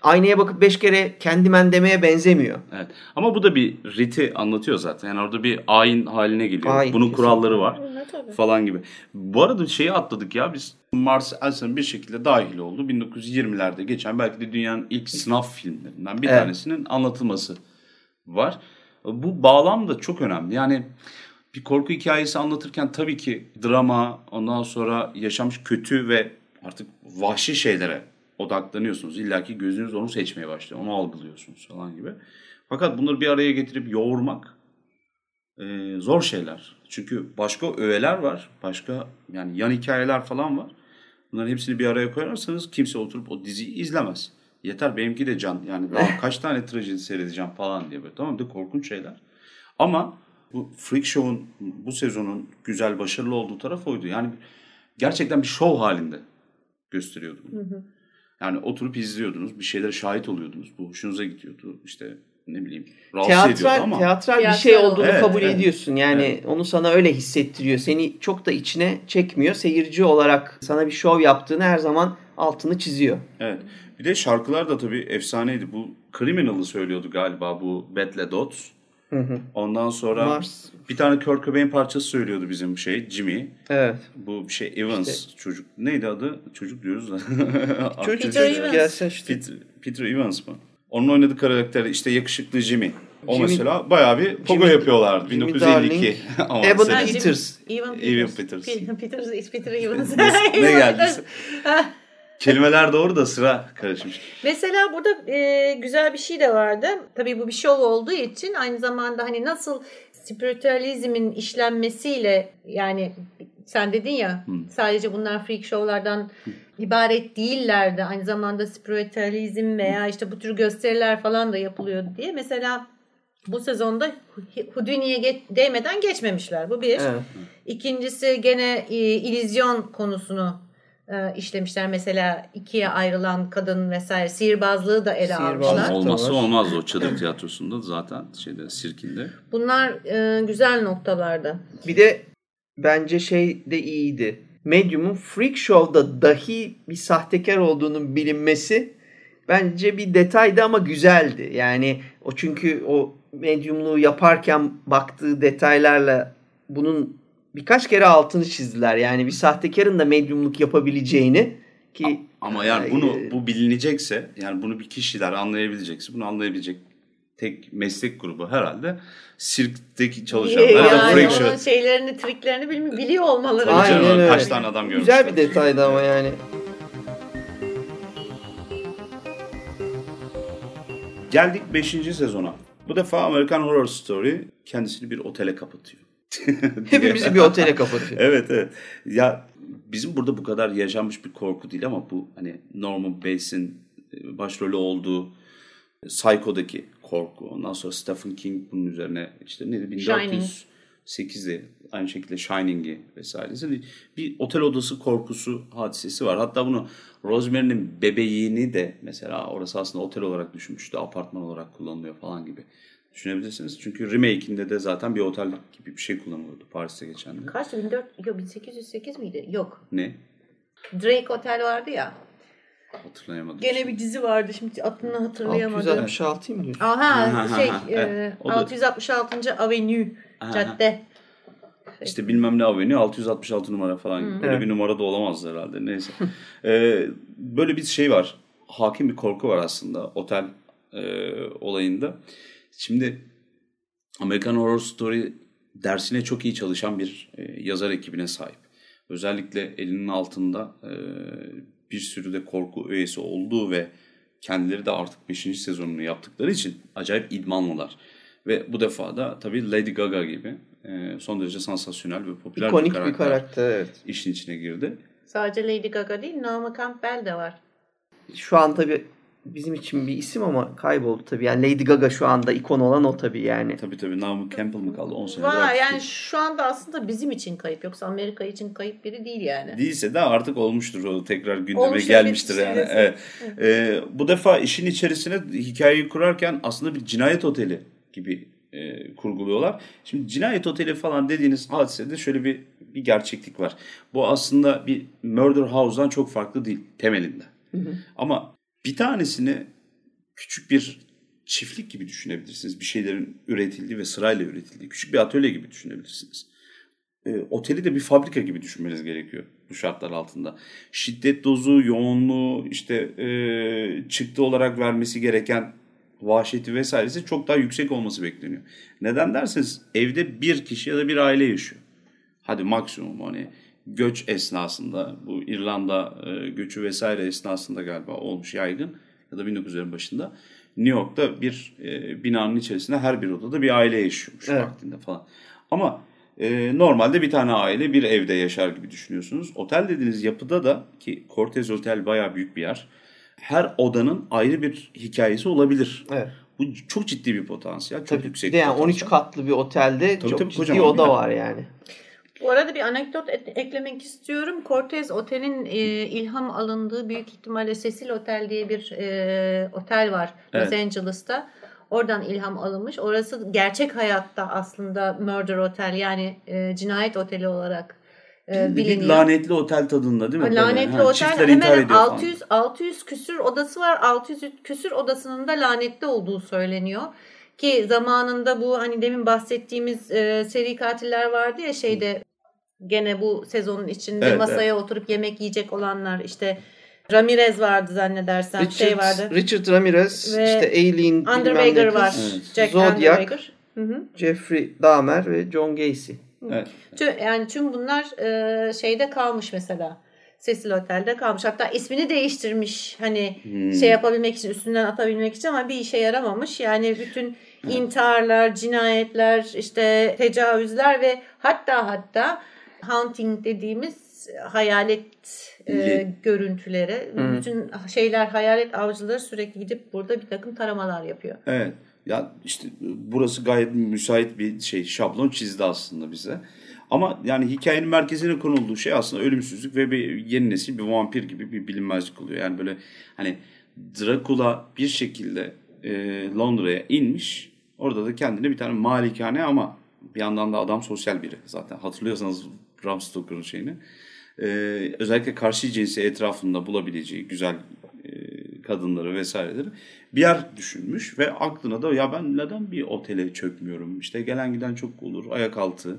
aynaya bakıp beş kere kendimen demeye benzemiyor. Evet. Ama bu da bir riti anlatıyor zaten. Yani orada bir ayin haline geliyor. Ayin, Bunun kesinlikle. kuralları var tabii. falan gibi. Bu arada şeyi atladık ya biz. Mars Elson bir şekilde dahil oldu. 1920'lerde geçen belki de dünyanın ilk sınav filmlerinden bir Evet. tanesinin anlatılması var. Bu bağlam da çok önemli. Yani bir korku hikayesi anlatırken tabii ki drama, ondan sonra yaşamış kötü ve artık vahşi şeylere odaklanıyorsunuz. İlla ki gözünüz onu seçmeye başlıyor. Onu algılıyorsunuz falan gibi. Fakat bunları bir araya getirip yoğurmak e, zor şeyler. Çünkü başka öğeler var. Başka yani yan hikayeler falan var. Bunların hepsini bir araya koyarsanız kimse oturup o diziyi izlemez. Yeter benimki de can. Yani daha kaç tane trajedi seyredeceğim falan diye böyle. Tamam de korkunç şeyler. Ama bu Freak Show'un bu sezonun güzel başarılı olduğu taraf oydu. Yani gerçekten bir show halinde gösteriyordu. bunu. Yani oturup izliyordunuz, bir şeylere şahit oluyordunuz. Bu hoşunuza gidiyordu. İşte ne bileyim rahatsız ediyordu Teatral, ama. teatral bir şey olduğunu Evet, kabul evet. ediyorsun. Yani onu sana öyle hissettiriyor. Seni çok da içine çekmiyor. Seyirci olarak sana bir şov yaptığını her zaman altını çiziyor. Evet. Bir de şarkılar da tabii efsaneydi. Bu Criminal'ı söylüyordu galiba bu Betle Dots. Ondan sonra Mars. bir tane Kurt Cobain parçası söylüyordu bizim şey Jimmy. Evet. Bu şey Evans çocuk. Neydi adı? Çocuk diyoruz da. Çocuk Peter Evans. gelsin işte. Peter, Peter Evans mı? Onun oynadığı karakter işte yakışıklı Jimmy. O Jimmy- mesela bayağı bir pogo Jimmy- yapıyorlardı Jimmy 1952. Darling, Ama Evan Peters. Evan Peters. Peters. Peter Evans. ne geldiyse. Kelimeler doğru da sıra karışmış. Mesela burada e, güzel bir şey de vardı. Tabii bu bir şov olduğu için aynı zamanda hani nasıl spiritüalizmin işlenmesiyle yani sen dedin ya sadece bunlar freak show'lardan ibaret değillerdi. Aynı zamanda spiritüalizm veya işte bu tür gösteriler falan da yapılıyordu diye. Mesela bu sezonda Houdini'ye değmeden geçmemişler. Bu bir. Evet. İkincisi gene e, illüzyon konusunu e, işlemişler. Mesela ikiye ayrılan kadın vesaire sihirbazlığı da ele Sihirbazlık. almışlar. Olmazsa olmaz o çadır tiyatrosunda zaten şeyde sirkinde. Bunlar e, güzel noktalardı. Bir de bence şey de iyiydi. Medium'un Freak Show'da dahi bir sahtekar olduğunun bilinmesi bence bir detaydı ama güzeldi. Yani o çünkü o medyumluğu yaparken baktığı detaylarla bunun birkaç kere altını çizdiler. Yani bir sahtekarın da medyumluk yapabileceğini ki Ama yani bunu e- bu bilinecekse yani bunu bir kişiler anlayabilecekse bunu anlayabilecek tek meslek grubu herhalde sirkteki çalışanlar yani onun şeylerini, triklerini bilmi- biliyor olmaları. Aynen öyle. kaç tane adam Güzel görmüşler. bir detaydı ama yani. Geldik 5. sezona. Bu defa American Horror Story kendisini bir otele kapatıyor. Hepimizi bir otele kapatıyor. evet evet. Ya bizim burada bu kadar yaşanmış bir korku değil ama bu hani Norman Bates'in e, başrolü olduğu Psycho'daki korku. Ondan sonra Stephen King bunun üzerine işte neydi Shining. 1408'de aynı şekilde Shining'i vesairesi. Bir otel odası korkusu hadisesi var. Hatta bunu Rosemary'nin bebeğini de mesela orası aslında otel olarak düşünmüştü. Apartman olarak kullanılıyor falan gibi düşünebilirsiniz. Çünkü remake'inde de zaten bir otel gibi bir şey kullanılıyordu Paris'te geçen de. Kaçtı? 1400, yok 1808 miydi? Yok. Ne? Drake Otel vardı ya. Hatırlayamadım. Gene şimdi. bir dizi vardı şimdi adını hatırlayamadım. 666 mı diyorsun? Aha şey e, evet, o da- 666. Avenue Aha. cadde. İşte bilmem ne Avenue 666 numara falan gibi. Böyle Evet. bir numara da olamaz herhalde. Neyse. Ee, böyle bir şey var. Hakim bir korku var aslında otel e, olayında. Şimdi American Horror Story dersine çok iyi çalışan bir e, yazar ekibine sahip. Özellikle elinin altında e, bir sürü de korku üyesi olduğu ve kendileri de artık 5. sezonunu yaptıkları için acayip idmanlılar. Ve bu defa da tabii Lady Gaga gibi e, son derece sansasyonel ve popüler İkonik bir bir karakter, karakter evet. işin içine girdi. Sadece Lady Gaga değil Naomi Campbell de var. Şu an tabii bizim için bir isim ama kayboldu tabii. Yani Lady Gaga şu anda ikon olan o tabii yani. Tabii tabii Naomi Campbell mı kaldı 10 senedir Var aktif yani değil. şu anda aslında bizim için kayıp yoksa Amerika için kayıp biri değil yani. Değilse de artık olmuştur o tekrar gündeme Olmuş, gelmiştir evet, yani. evet. Evet. Ee, bu defa işin içerisine hikayeyi kurarken aslında bir cinayet oteli gibi e, kurguluyorlar. Şimdi cinayet oteli falan dediğiniz hadisede şöyle bir bir gerçeklik var. Bu aslında bir murder house'dan çok farklı değil temelinde. Ama bir tanesini küçük bir çiftlik gibi düşünebilirsiniz. Bir şeylerin üretildiği ve sırayla üretildiği küçük bir atölye gibi düşünebilirsiniz. E, oteli de bir fabrika gibi düşünmeniz gerekiyor bu şartlar altında. Şiddet dozu, yoğunluğu, işte e, çıktı olarak vermesi gereken vahşeti vesairesi çok daha yüksek olması bekleniyor. Neden derseniz evde bir kişi ya da bir aile yaşıyor. Hadi maksimum hani göç esnasında bu İrlanda e, göçü vesaire esnasında galiba olmuş yaygın ya da 1900'lerin başında New York'ta bir e, binanın içerisinde her bir odada bir aile yaşıyormuş Evet. vaktinde falan. Ama e, normalde bir tane aile bir evde yaşar gibi düşünüyorsunuz. Otel dediğiniz yapıda da ki Cortez Otel bayağı büyük bir yer. Her odanın ayrı bir hikayesi olabilir. Evet. Bu çok ciddi bir potansiyel. Çok Tabii. yüksek yani bir 13 potansiyel. katlı bir otelde Tabii, çok tabii, ciddi oda var yani. Bu arada bir anekdot et- eklemek istiyorum. Cortez Otel'in e, ilham alındığı büyük ihtimalle Cecil Otel diye bir e, otel var Los Evet. Angeles'ta. Oradan ilham alınmış. Orası gerçek hayatta aslında murder otel yani e, cinayet oteli olarak e, bir biliniyor. lanetli otel tadında değil mi? Lanetli ha, otel hemen intihar hemen ediyor falan. 600 600 küsür odası var. 600 küsür odasının da lanetli olduğu söyleniyor. Ki zamanında bu hani demin bahsettiğimiz e, seri katiller vardı ya şeyde gene bu sezonun içinde Evet, masaya oturup yemek yiyecek olanlar işte Ramirez vardı zannedersem Richard, şey vardı. Richard Ramirez, Ve işte Aileen, Underwager var. Evet. Jack Zodiac, Underwager. Hı hı. Jeffrey Dahmer ve John Gacy. Evet. Tüm, yani tüm bunlar e, şeyde kalmış mesela. Cecil Otel'de kalmış. Hatta ismini değiştirmiş. Hani Hmm. şey yapabilmek için, üstünden atabilmek için ama bir işe yaramamış. Yani bütün intiharlar, cinayetler, işte tecavüzler ve hatta hatta haunting dediğimiz hayalet e, görüntüleri. Hmm. Bütün şeyler hayalet avcıları sürekli gidip burada bir takım taramalar yapıyor. Evet. Ya işte burası gayet müsait bir şey şablon çizdi aslında bize. Ama yani hikayenin merkezine konulduğu şey aslında ölümsüzlük ve bir yeni nesil bir vampir gibi bir bilinmezlik oluyor. Yani böyle hani Dracula bir şekilde e, Londra'ya inmiş. Orada da kendine bir tane malikane ama bir yandan da adam sosyal biri zaten. Hatırlıyorsanız Bram Stoker'ın şeyini. E, özellikle karşı cinsi etrafında bulabileceği güzel e, kadınları vesaireleri bir yer düşünmüş ve aklına da ya ben neden bir otele çökmüyorum? İşte gelen giden çok olur, ayak altı.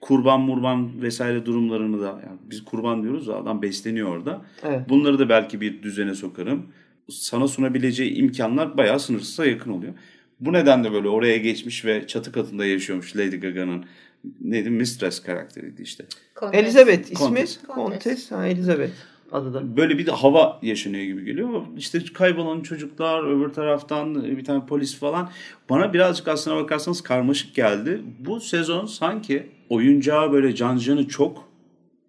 Kurban murban vesaire durumlarını da yani biz kurban diyoruz da adam besleniyor orada. Evet. Bunları da belki bir düzene sokarım. Sana sunabileceği imkanlar bayağı sınırsıza yakın oluyor. Bu nedenle böyle oraya geçmiş ve çatı katında yaşıyormuş Lady Gaga'nın neydi Mistress karakteriydi işte. Kontes. Elizabeth ismi. Kontes. Kontes. Ha, Elizabeth adı da. Böyle bir de hava yaşanıyor gibi geliyor. İşte kaybolan çocuklar öbür taraftan bir tane polis falan. Bana birazcık aslına bakarsanız karmaşık geldi. Bu sezon sanki oyuncağı böyle cancanı çok.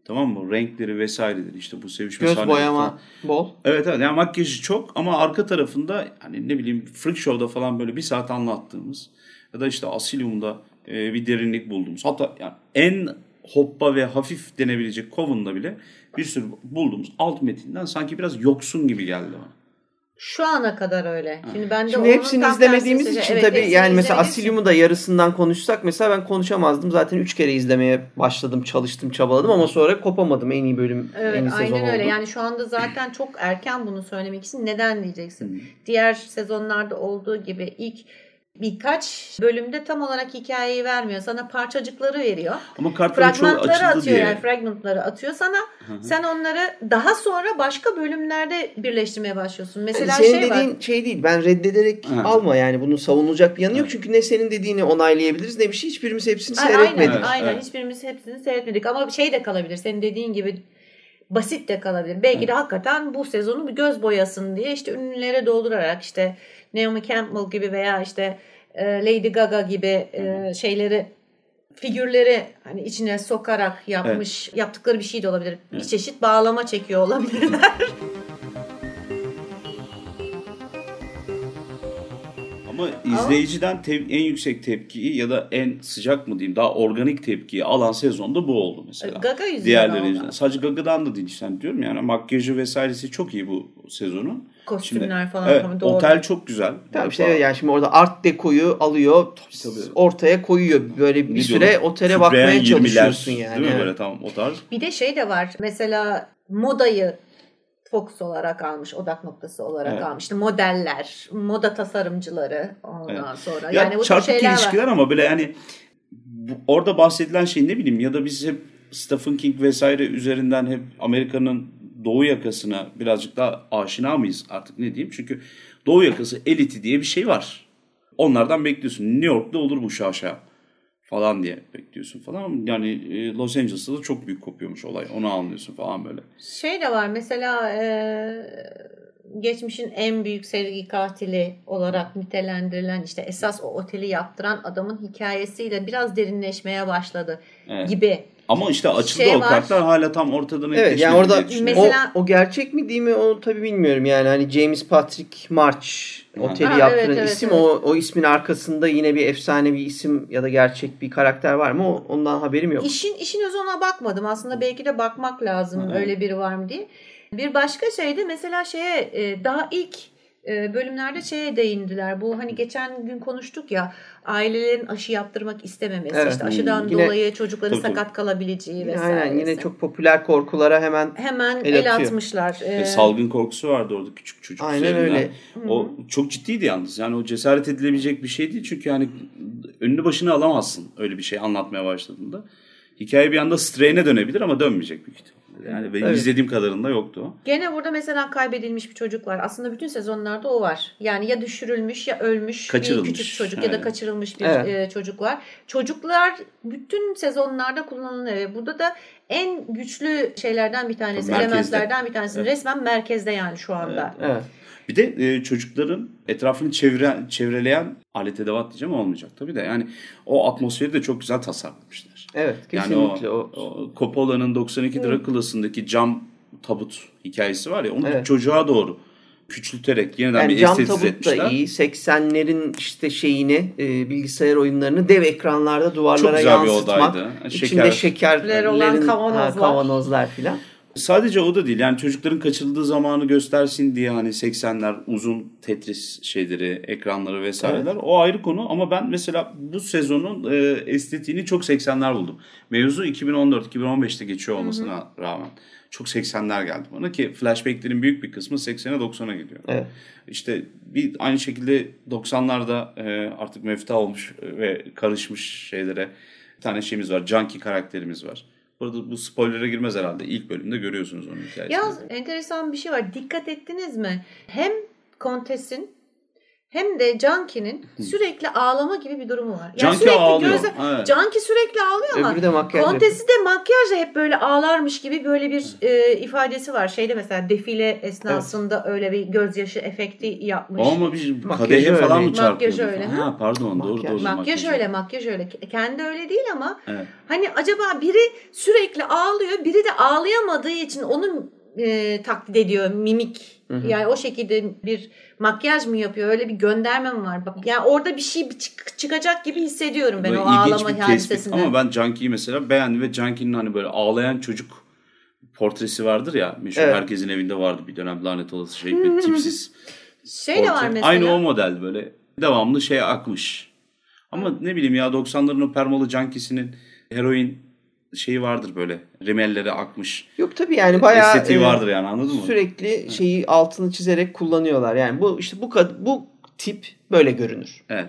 Tamam mı? Renkleri vesaireleri işte bu sevişme Göz sahneleri boyama falan. bol. Evet evet yani makyajı çok ama arka tarafında hani ne bileyim Freak Show'da falan böyle bir saat anlattığımız ya da işte Asylum'da e, bir derinlik bulduğumuz hatta yani en hoppa ve hafif denebilecek Coven'da bile bir sürü bulduğumuz alt metinden sanki biraz yoksun gibi geldi bana. Şu ana kadar öyle. Şimdi ben de Şimdi hepsini izlemediğimiz için. Evet, tabii yani mesela Asilium'u da yarısından konuşsak mesela ben konuşamazdım. Zaten üç kere izlemeye başladım, çalıştım, çabaladım ama sonra kopamadım. En iyi bölüm, en iyi Evet sezon aynen öyle. oldu. Yani şu anda zaten çok erken bunu söylemek için neden diyeceksin. Diğer sezonlarda olduğu gibi ilk birkaç bölümde tam olarak hikayeyi vermiyor. Sana parçacıkları veriyor. Ama kartların çoğu Fragmentları açıldı atıyor diye. yani fragmentları atıyor sana. Sen onları daha sonra başka bölümlerde birleştirmeye başlıyorsun. Mesela senin şey dediğin var. şey değil. Ben reddederek Ha. alma yani. Bunun savunulacak bir yanı yok. Çünkü ne senin dediğini onaylayabiliriz ne bir şey. Hiçbirimiz hepsini Ay- seyretmedik. Aynen, Evet, aynen. evet. Hiçbirimiz hepsini seyretmedik. Ama şey de kalabilir. Senin dediğin gibi basit de kalabilir. Belki de hakikaten bu sezonu bir göz boyasın diye işte ünlülere doldurarak işte Naomi Campbell gibi veya işte e, Lady Gaga gibi e, şeyleri figürleri hani içine sokarak yapmış yaptıkları bir şey de olabilir. Bir çeşit bağlama çekiyor olabilirler. Ama izleyiciden tev- en yüksek tepkiyi ya da en sıcak mı diyeyim daha organik tepkiyi alan sezonda bu oldu mesela. Gaga yüzünden Diğerleri oldu. yüzünden. Sadece Gaga'dan da değil işte diyorum yani makyajı vesairesi çok iyi bu sezonun. Kostümler falan Evet, tabii doğru. otel çok güzel. Tabii işte yani şimdi orada art dekoyu alıyor, tabii. ortaya koyuyor. Böyle bir Ne süre diyorlar? otele Kükreyen bakmaya yirmiler, çalışıyorsun yani. Değil mi böyle tam o tarz. Bir de şey de var. Mesela modayı fokus olarak almış, odak noktası olarak Evet. almış. İşte modeller, moda tasarımcıları ondan Evet. sonra. Ya yani bu çarpık şeyler ilişkiler var. ama böyle yani bu- orada bahsedilen şey ne bileyim ya da biz hep Stephen King vesaire üzerinden hep Amerika'nın doğu yakasına birazcık daha aşina mıyız artık ne diyeyim? Çünkü doğu yakası eliti diye bir şey var. Onlardan bekliyorsun. New York'ta olur bu şaşa falan diye bekliyorsun falan. Yani e, Los Angeles'ta da çok büyük kopuyormuş olay. Onu anlıyorsun falan böyle. Şey de var mesela e, geçmişin en büyük sevgi katili olarak nitelendirilen işte esas o oteli yaptıran adamın hikayesiyle biraz derinleşmeye başladı Evet. gibi. Ama işte açıldı Şey o var. kartlar hala tam ortada Evet netleşmedi yani orada. Mesela- o, o gerçek mi değil mi o tabii bilmiyorum yani hani James Patrick March oteli Ha, yaptıran evet, evet, isim evet. o o ismin arkasında yine bir efsane bir isim ya da gerçek bir karakter var mı o, ondan haberim yok. İşin işin özü ona bakmadım. Aslında belki de bakmak lazım Hı. öyle biri var mı diye. Bir başka şey de mesela şeye e, daha ilk bölümlerde şeye değindiler. Bu hani geçen gün konuştuk ya ailelerin aşı yaptırmak istememesi. Evet. işte aşıdan Yine- dolayı çocukların Tabii, sakat kalabileceği vesaire. aynen yine çok popüler korkulara hemen hemen el el, atmışlar. Ve Ee, salgın korkusu vardı orada küçük çocuk Aynen üzerinden. öyle. O çok ciddiydi yalnız. Yani o cesaret edilebilecek bir şey değil. Çünkü yani önünü başını alamazsın öyle bir şey anlatmaya başladığında. Hikaye bir anda streyne dönebilir ama dönmeyecek büyük ihtimalle. Yani benim Evet. izlediğim kadarında yoktu. Gene burada mesela kaybedilmiş bir çocuk var. Aslında bütün sezonlarda o var. Yani ya düşürülmüş ya ölmüş Kaçırılmış. bir küçük çocuk ya da Evet. kaçırılmış bir Evet. e, çocuk var. Çocuklar bütün sezonlarda kullanılıyor. ve Burada da en güçlü şeylerden bir tanesi, Merkezde. elementlerden bir tanesi. Evet. Resmen merkezde yani şu anda. evet. Bir de e, çocukların etrafını çevre, çevreleyen alet edevat diyeceğim olmayacak tabii de. Yani o atmosferi de çok güzel tasarlamışlar. Evet Yani o, kesinlikle o, o Coppola'nın 92 Dracula'sındaki cam tabut hikayesi var ya onu Evet. çocuğa doğru küçülterek yeniden Yani bir cam tabut da etmişler. iyi. 80'lerin işte şeyini e, bilgisayar oyunlarını dev ekranlarda duvarlara Çok güzel bir yansıtmak. odaydı. İçinde Şeker- şekerler olan kavanozlar. kavanozlar filan. Sadece o da değil. Yani çocukların kaçırıldığı zamanı göstersin diye hani 80'ler uzun Tetris şeyleri, ekranları vesaireler. O ayrı konu ama ben mesela bu sezonun e, estetiğini çok 80'ler buldum. Mevzu 2014-2015'te geçiyor olmasına rağmen. Çok 80'ler geldi bana ki flashbacklerin büyük bir kısmı 80'e 90'a gidiyor. Evet. İşte bir aynı şekilde 90'larda e, artık mefta olmuş ve karışmış şeylere bir tane şeyimiz var. Junkie karakterimiz var. Burada bu spoiler'a girmez herhalde. İlk bölümde görüyorsunuz onun hikayesini. Ya enteresan bir şey var. Dikkat ettiniz mi? Hem Kontes'in hem de Junki'nin sürekli ağlama gibi bir durumu var. Junkie sürekli ağlıyor. gözle- Evet. Junkie sürekli ağlıyor ama Öbürü de makyaj Kontesi de makyajla hep böyle ağlarmış gibi böyle bir e, ifadesi var. Şeyde mesela defile esnasında öyle bir gözyaşı efekti yapmış. Ama bir kadehe falan öyle. mı çarpıyordu? Makyajı öyle, Ha, pardon doğru Makyaj. doğru. Makyaj öyle, makyaj öyle. Kendi öyle değil ama Evet. hani acaba biri sürekli ağlıyor, biri de ağlayamadığı için onu e, taklit ediyor, mimik. Yani o şekilde bir makyaj mı yapıyor? Öyle bir gönderme mi var? Bak yani orada bir şey çık- çıkacak gibi hissediyorum ben Böyle o ağlama hadisesinde. Ama ben Junkie'yi mesela beğendim ve Junkie'nin hani böyle ağlayan çocuk portresi vardır ya. Meşhur Evet. herkesin evinde vardı bir dönem lanet olası şey. Bir tipsiz Şey de var Portre. mesela. Aynı o model böyle devamlı şey akmış. Ama ne bileyim ya 90'ların o permalı cankisinin heroin şeyi vardır böyle. Rimelleri akmış. Yok tabii yani bayağı Estetiği e, vardır yani anladın mı? Sürekli şeyi altını çizerek kullanıyorlar. Yani bu işte bu kad- bu tip böyle görünür. Evet.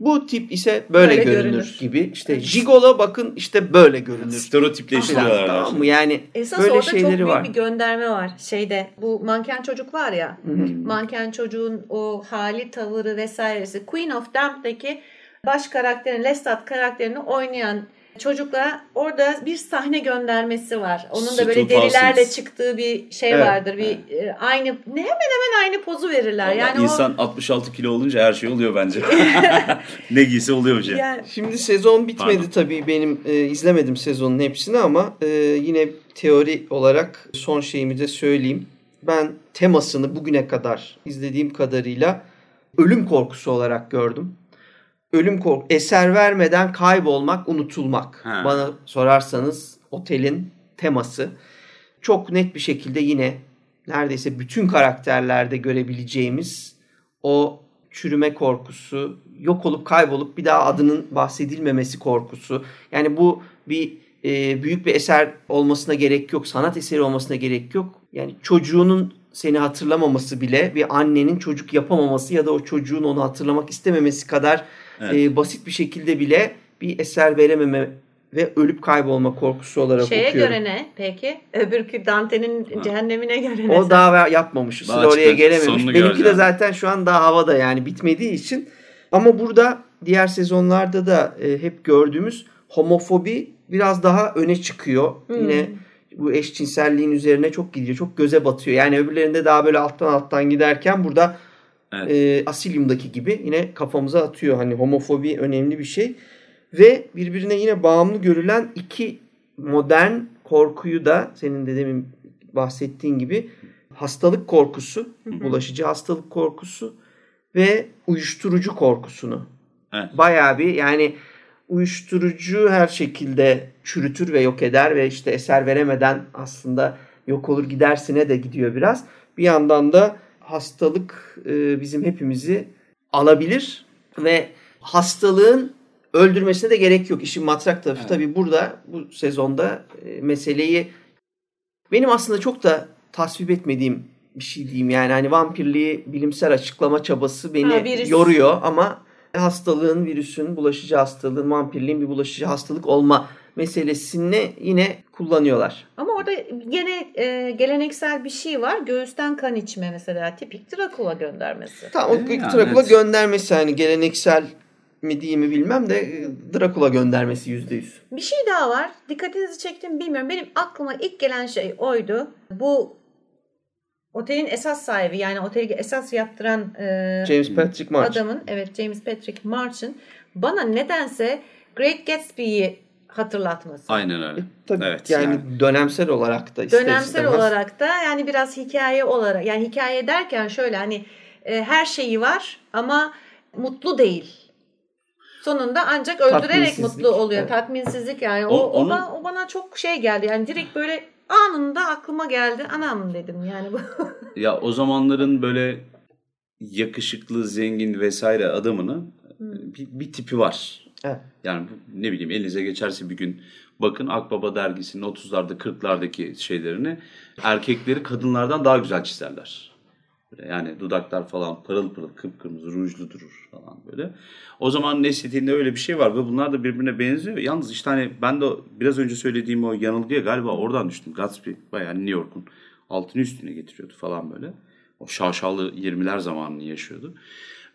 Bu tip ise böyle, Böyle görünür, görünür. gibi. İşte Jigola bakın işte böyle görünür. Stereotipleştiriyorlar. Tamam mı? Yani Esas böyle orada çok şeyleri büyük var. bir gönderme var şeyde. Bu manken çocuk var ya. Manken çocuğun o hali, tavırı vesairesi. Queen of Damp'teki baş karakterin, Lestat karakterini oynayan çocukla orada bir sahne göndermesi var. Onun da böyle derilerle Parsons. çıktığı bir şey Evet, vardır. Bir e, aynı ne hemen hemen aynı pozu verirler. Ama yani insan 66 kilo olunca her şey oluyor bence. ne giyse oluyor o şey. yani Şimdi sezon bitmedi Pardon. tabii benim e, izlemedim sezonun hepsini ama e, yine teori olarak son şeyimi de söyleyeyim. Ben temasını bugüne kadar izlediğim kadarıyla ölüm korkusu olarak gördüm. Ölüm korku eser vermeden kaybolmak, unutulmak. Ha. Bana sorarsanız otelin teması çok net bir şekilde yine neredeyse bütün karakterlerde görebileceğimiz o çürüme korkusu, yok olup kaybolup bir daha adının bahsedilmemesi korkusu. Yani bu bir e, büyük bir eser olmasına gerek yok, sanat eseri olmasına gerek yok. Yani çocuğunun seni hatırlamaması bile bir annenin çocuk yapamaması ya da o çocuğun onu hatırlamak istememesi kadar Evet. e, basit bir şekilde bile bir eser verememe ve ölüp kaybolma korkusu olarak şeye okuyorum. göre ne peki? Öbürkü Dante'nin cehennemine göre ne? O daha yapmamış. Daha oraya gelememiş. Sonunu Benimki de göreceğim. zaten şu an daha havada yani bitmediği için. Ama burada diğer sezonlarda da e, hep gördüğümüz homofobi biraz daha öne çıkıyor. Yine bu eşcinselliğin üzerine çok gidiyor. Çok göze batıyor. Yani öbürlerinde daha böyle alttan alttan giderken burada Evet. e, Asilium'daki gibi yine kafamıza atıyor. Hani homofobi önemli bir şey. Ve birbirine yine bağımlı görülen iki modern korkuyu da senin de demin bahsettiğin gibi hastalık korkusu, bulaşıcı hastalık korkusu ve uyuşturucu korkusunu. Evet. Bayağı bir yani uyuşturucu her şekilde çürütür ve yok eder ve işte eser veremeden aslında yok olur gidersine de gidiyor biraz. Bir yandan da hastalık e, bizim hepimizi alabilir ve hastalığın öldürmesine de gerek yok. İşin matrak tarafı Evet. tabii burada bu sezonda e, meseleyi benim aslında çok da tasvip etmediğim bir şey diyeyim. Yani hani vampirliği bilimsel açıklama çabası beni Ha, virüs. yoruyor ama hastalığın, virüsün, bulaşıcı hastalığın, vampirliğin bir bulaşıcı hastalık olma meselesini yine kullanıyorlar. Ama orada gene e, geleneksel bir şey var. Göğüsten kan içme mesela. Tipik Drakula göndermesi. Tamam o Yani Drakula evet. göndermesi hani geleneksel mi değil mi bilmem de e, Drakula göndermesi yüzde yüz. Bir şey daha var. Dikkatinizi çektim bilmiyorum. Benim aklıma ilk gelen şey oydu. Bu otelin esas sahibi yani oteli esas yaptıran e, James Patrick March. adamın evet James Patrick March'ın bana nedense Great Gatsby'yi hatırlatması. Aynen öyle. Tabii evet. yani, dönemsel olarak da ister Dönemsel istemez. olarak da yani biraz hikaye olarak yani hikaye derken şöyle hani e, her şeyi var ama mutlu değil. Sonunda ancak öldürerek mutlu oluyor. evet. Tatminsizlik yani. O, O- o, onun- bana, o bana çok şey geldi. Yani direkt böyle anında aklıma geldi. Anam dedim yani bu. Ya o zamanların böyle yakışıklı, zengin vesaire adamının bir, bir tipi var. Evet. Yani ne bileyim elinize geçerse bir gün bakın Akbaba dergisinin 30'larda 40'lardaki şeylerini erkekleri kadınlardan daha güzel çizerler. Yani dudaklar falan pırıl pırıl kıpkırmızı rujlu durur falan böyle. O zaman estetiğinde öyle bir şey var ve bunlar da birbirine benziyor. Yalnız işte hani ben de biraz önce söylediğim o yanılgıya galiba oradan düştüm. Gatsby bayağı New York'un altını üstüne getiriyordu falan böyle. O şaşalı 20'ler zamanını yaşıyordu.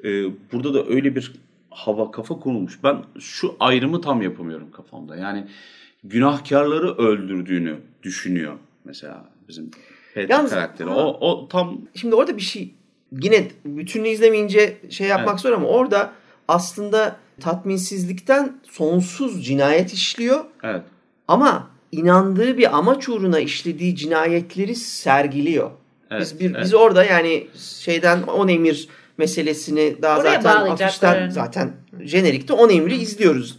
Ee, burada da öyle bir hava kafa konulmuş. Ben şu ayrımı tam yapamıyorum kafamda. Yani günahkarları öldürdüğünü düşünüyor mesela bizim Patrick Yalnız- karakteri. Ha. O, o tam Şimdi orada bir şey yine bütününü izlemeyince şey yapmak Evet. zor ama orada aslında tatminsizlikten sonsuz cinayet işliyor evet. ama inandığı bir amaç uğruna işlediği cinayetleri sergiliyor. Evet, biz bir, evet. biz orada yani şeyden on emir meselesini daha Oraya zaten afişten zaten jenerikte on emri izliyoruz.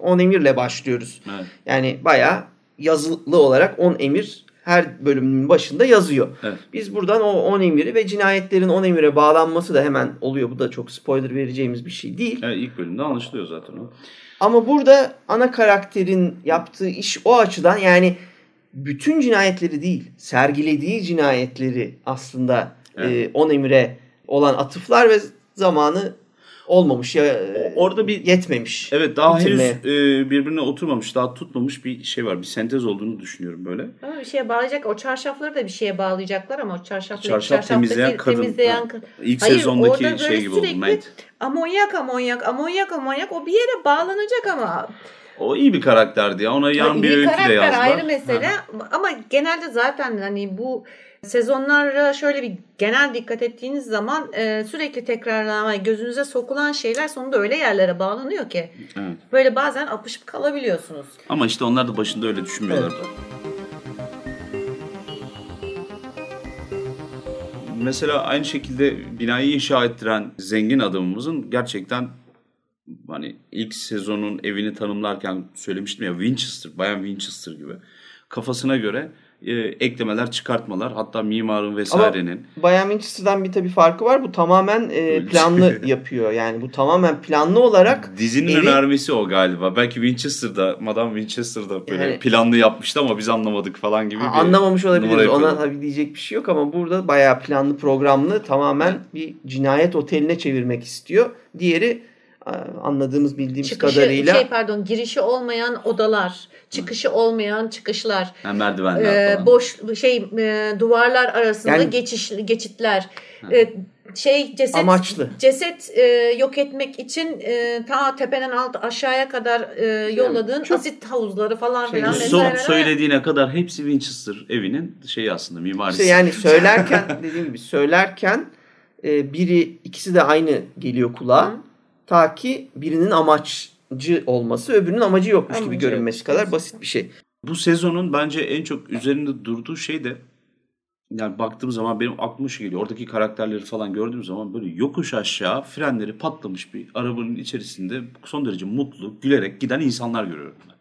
On emirle başlıyoruz. Evet. Yani bayağı yazılı olarak on emir her bölümün başında yazıyor. Evet. Biz buradan o 10 emiri ve cinayetlerin 10 emire bağlanması da hemen oluyor. Bu da çok spoiler vereceğimiz bir şey değil. Evet, ilk bölümde anlaşılıyor zaten o. Ama burada ana karakterin yaptığı iş o açıdan yani bütün cinayetleri değil, sergilediği cinayetleri aslında Evet. e, 10 emire olan atıflar ve zamanı olmamış ya e, Orada bir yetmemiş. Evet daha bitirmeye. henüz e, birbirine oturmamış, daha tutmamış bir şey var. Bir sentez olduğunu düşünüyorum böyle. Ama bir şeye bağlayacak. O çarşafları da bir şeye bağlayacaklar ama o çarşafları Çarşaf temizleyen kadın. temizleyen Ha. kadın. İlk Hayır, sezondaki orada şey gibi oldu. Amonyak amonyak amonyak amonyak o bir yere bağlanacak ama. O iyi bir karakterdi ya. Ona yan Ha, bir öykü de karakter yazdılar. ayrı mesele ama genelde zaten hani bu sezonlara şöyle bir genel dikkat ettiğiniz zaman e, sürekli tekrarlanan gözünüze sokulan şeyler sonunda öyle yerlere bağlanıyor ki Evet. böyle bazen apışıp kalabiliyorsunuz. Ama işte onlar da başında öyle düşünmüyorlar. Mesela aynı şekilde binayı inşa ettiren zengin adamımızın gerçekten hani ilk sezonun evini tanımlarken söylemiştim ya Winchester, Bayan Winchester gibi kafasına göre e, eklemeler, çıkartmalar hatta mimarın vesairenin. Bayan Winchester'dan bir tabii farkı var. Bu tamamen e, planlı yapıyor. Yani bu tamamen planlı olarak Dizinin evi- önermesi o galiba. Belki Winchester'da, Madame Winchester'da böyle Yani- planlı yapmıştı ama biz anlamadık falan gibi bir anlamamış olabiliriz. Ona tabii diyecek bir şey yok ama burada bayağı planlı programlı tamamen bir cinayet oteline çevirmek istiyor. Diğeri anladığımız bildiğimiz Çıkışı kadarıyla şey pardon girişi olmayan odalar, çıkışı olmayan çıkışlar. Ha, merdivenler Ee, falan. boş şey e, duvarlar arasında Yani- geçiş geçitler Ee, şey ceset amaçlı. ceset e, yok etmek için e, ta tepeden alt aşağıya kadar e, yolladığın çok- asit havuzları falan Şey, filan yani son vesaire. söylediğine kadar hepsi Winchester evinin şeyi aslında mimarisi. İşte yani söylerken dediğim gibi söylerken e, biri ikisi de aynı geliyor kulağa. Hı. Ta ki birinin amacı olması öbürünün amacı yokmuş gibi Amacı görünmesi yok. kadar basit bir şey. Bu sezonun bence en çok üzerinde durduğu şey de yani baktığım zaman benim aklıma şu geliyor. Oradaki karakterleri falan gördüğüm zaman böyle yokuş aşağı frenleri patlamış bir arabanın içerisinde son derece mutlu, gülerek giden insanlar görüyorum. ben.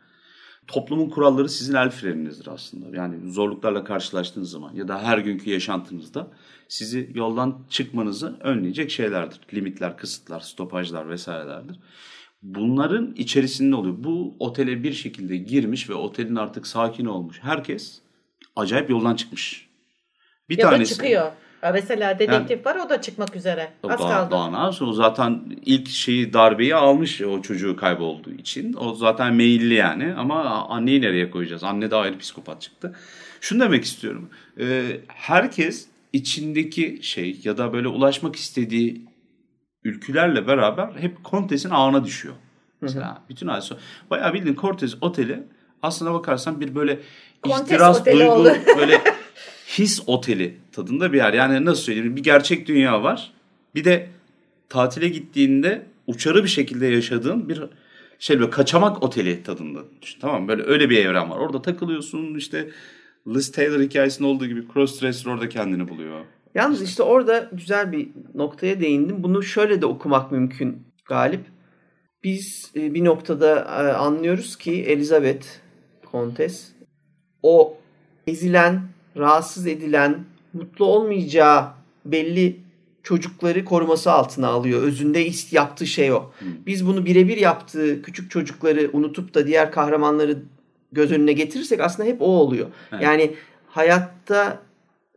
Toplumun kuralları sizin el freninizdir aslında. Yani zorluklarla karşılaştığınız zaman ya da her günkü yaşantınızda sizi yoldan çıkmanızı önleyecek şeylerdir. Limitler, kısıtlar, stopajlar vesairelerdir. Bunların içerisinde oluyor. Bu otele bir şekilde girmiş ve otelin artık sakin olmuş. Herkes acayip yoldan çıkmış. Bir ya da tanesi çıkıyor. Ha, mesela dedektif var o da çıkmak üzere. Az daha, kaldı. daha ne yapsın? O zaten ilk şeyi darbeyi almış o çocuğu kaybolduğu için. O zaten meyilli yani ama anneyi nereye koyacağız? Anne de ayrı psikopat çıktı. Şunu demek istiyorum. Ee, herkes içindeki şey ya da böyle ulaşmak istediği ülkülerle beraber hep Kontes'in ağına düşüyor. Mesela bütün ay sonra. Bayağı bildiğin Cortez oteli aslına bakarsan bir böyle Kontes ihtiras duygu oldu. böyle his oteli tadında bir yer. Yani nasıl söyleyeyim bir gerçek dünya var. Bir de tatile gittiğinde uçarı bir şekilde yaşadığın bir şey böyle kaçamak oteli tadında. Tamam? Böyle öyle bir evren var. Orada takılıyorsun işte Liz Taylor hikayesinde olduğu gibi crossdresser orada kendini buluyor. Yalnız işte orada güzel bir noktaya değindim. Bunu şöyle de okumak mümkün Galip. Biz e, bir noktada e, anlıyoruz ki Elizabeth Kontes o ezilen, rahatsız edilen, mutlu olmayacağı belli çocukları koruması altına alıyor. Özünde yaptığı şey o. Biz bunu birebir yaptığı küçük çocukları unutup da diğer kahramanları göz önüne getirirsek aslında hep o oluyor. Evet. Yani hayatta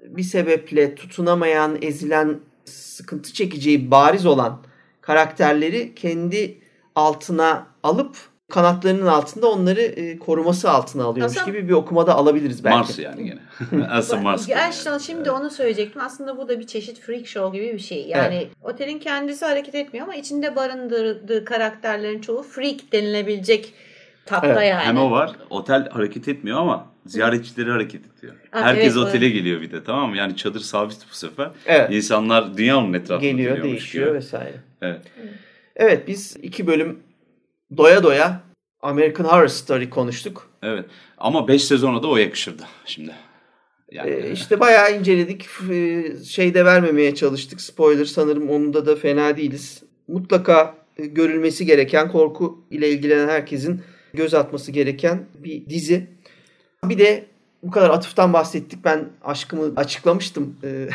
bir sebeple tutunamayan, ezilen, sıkıntı çekeceği bariz olan karakterleri kendi altına alıp kanatlarının altında onları e, koruması altına alıyormuş Aslında- gibi bir okumada alabiliriz belki. Mars yani gene. Aslında Mars. Gerçekten şimdi onu söyleyecektim. Aslında bu da bir çeşit freak show gibi bir şey. Yani otelin kendisi hareket etmiyor ama içinde barındırdığı karakterlerin çoğu freak denilebilecek tatlı Evet, yani. Hem o var. Otel hareket etmiyor ama ziyaretçileri hareket ediyor. Ha, Herkes evet, otele geliyor bir de tamam mı? Yani çadır sabit bu sefer. Evet. İnsanlar dünya onun etrafında Geliyor, değişiyor gibi. vesaire. Evet. Evet biz iki bölüm doya doya American Horror Story konuştuk. Evet. Ama 5 sezona da o yakışırdı şimdi. Yani Ee, işte bayağı inceledik. Ee, Şey de vermemeye çalıştık. Spoiler sanırım onda da fena değiliz. Mutlaka e, görülmesi gereken korku ile ilgilenen herkesin göz atması gereken bir dizi. Bir de bu kadar atıftan bahsettik. Ben aşkımı açıklamıştım. Ee.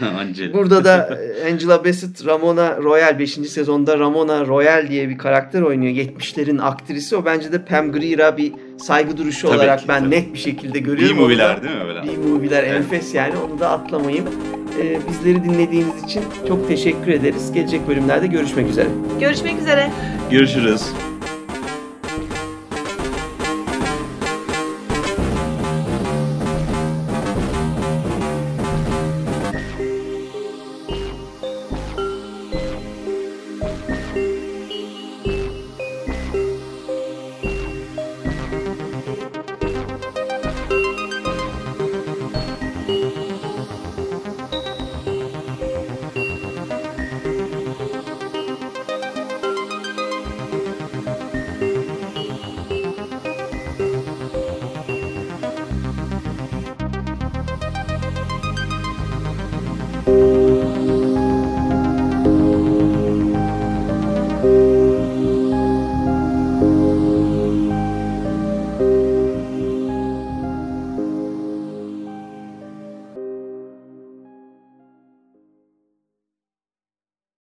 Burada da e, Angela Bassett Ramona Royal 5. sezonda Ramona Royal diye bir karakter oynuyor. 70'lerin aktrisi. O bence de Pam Grier'a bir saygı duruşu Tabii olarak ki, ben tabii. net bir şekilde görüyorum. B-movie'ler değil mi böyle? B-movie'ler Evet. enfes yani onu da atlamayın. Ee, bizleri dinlediğiniz için çok teşekkür ederiz. Gelecek bölümlerde görüşmek üzere. Görüşmek üzere. Görüşürüz.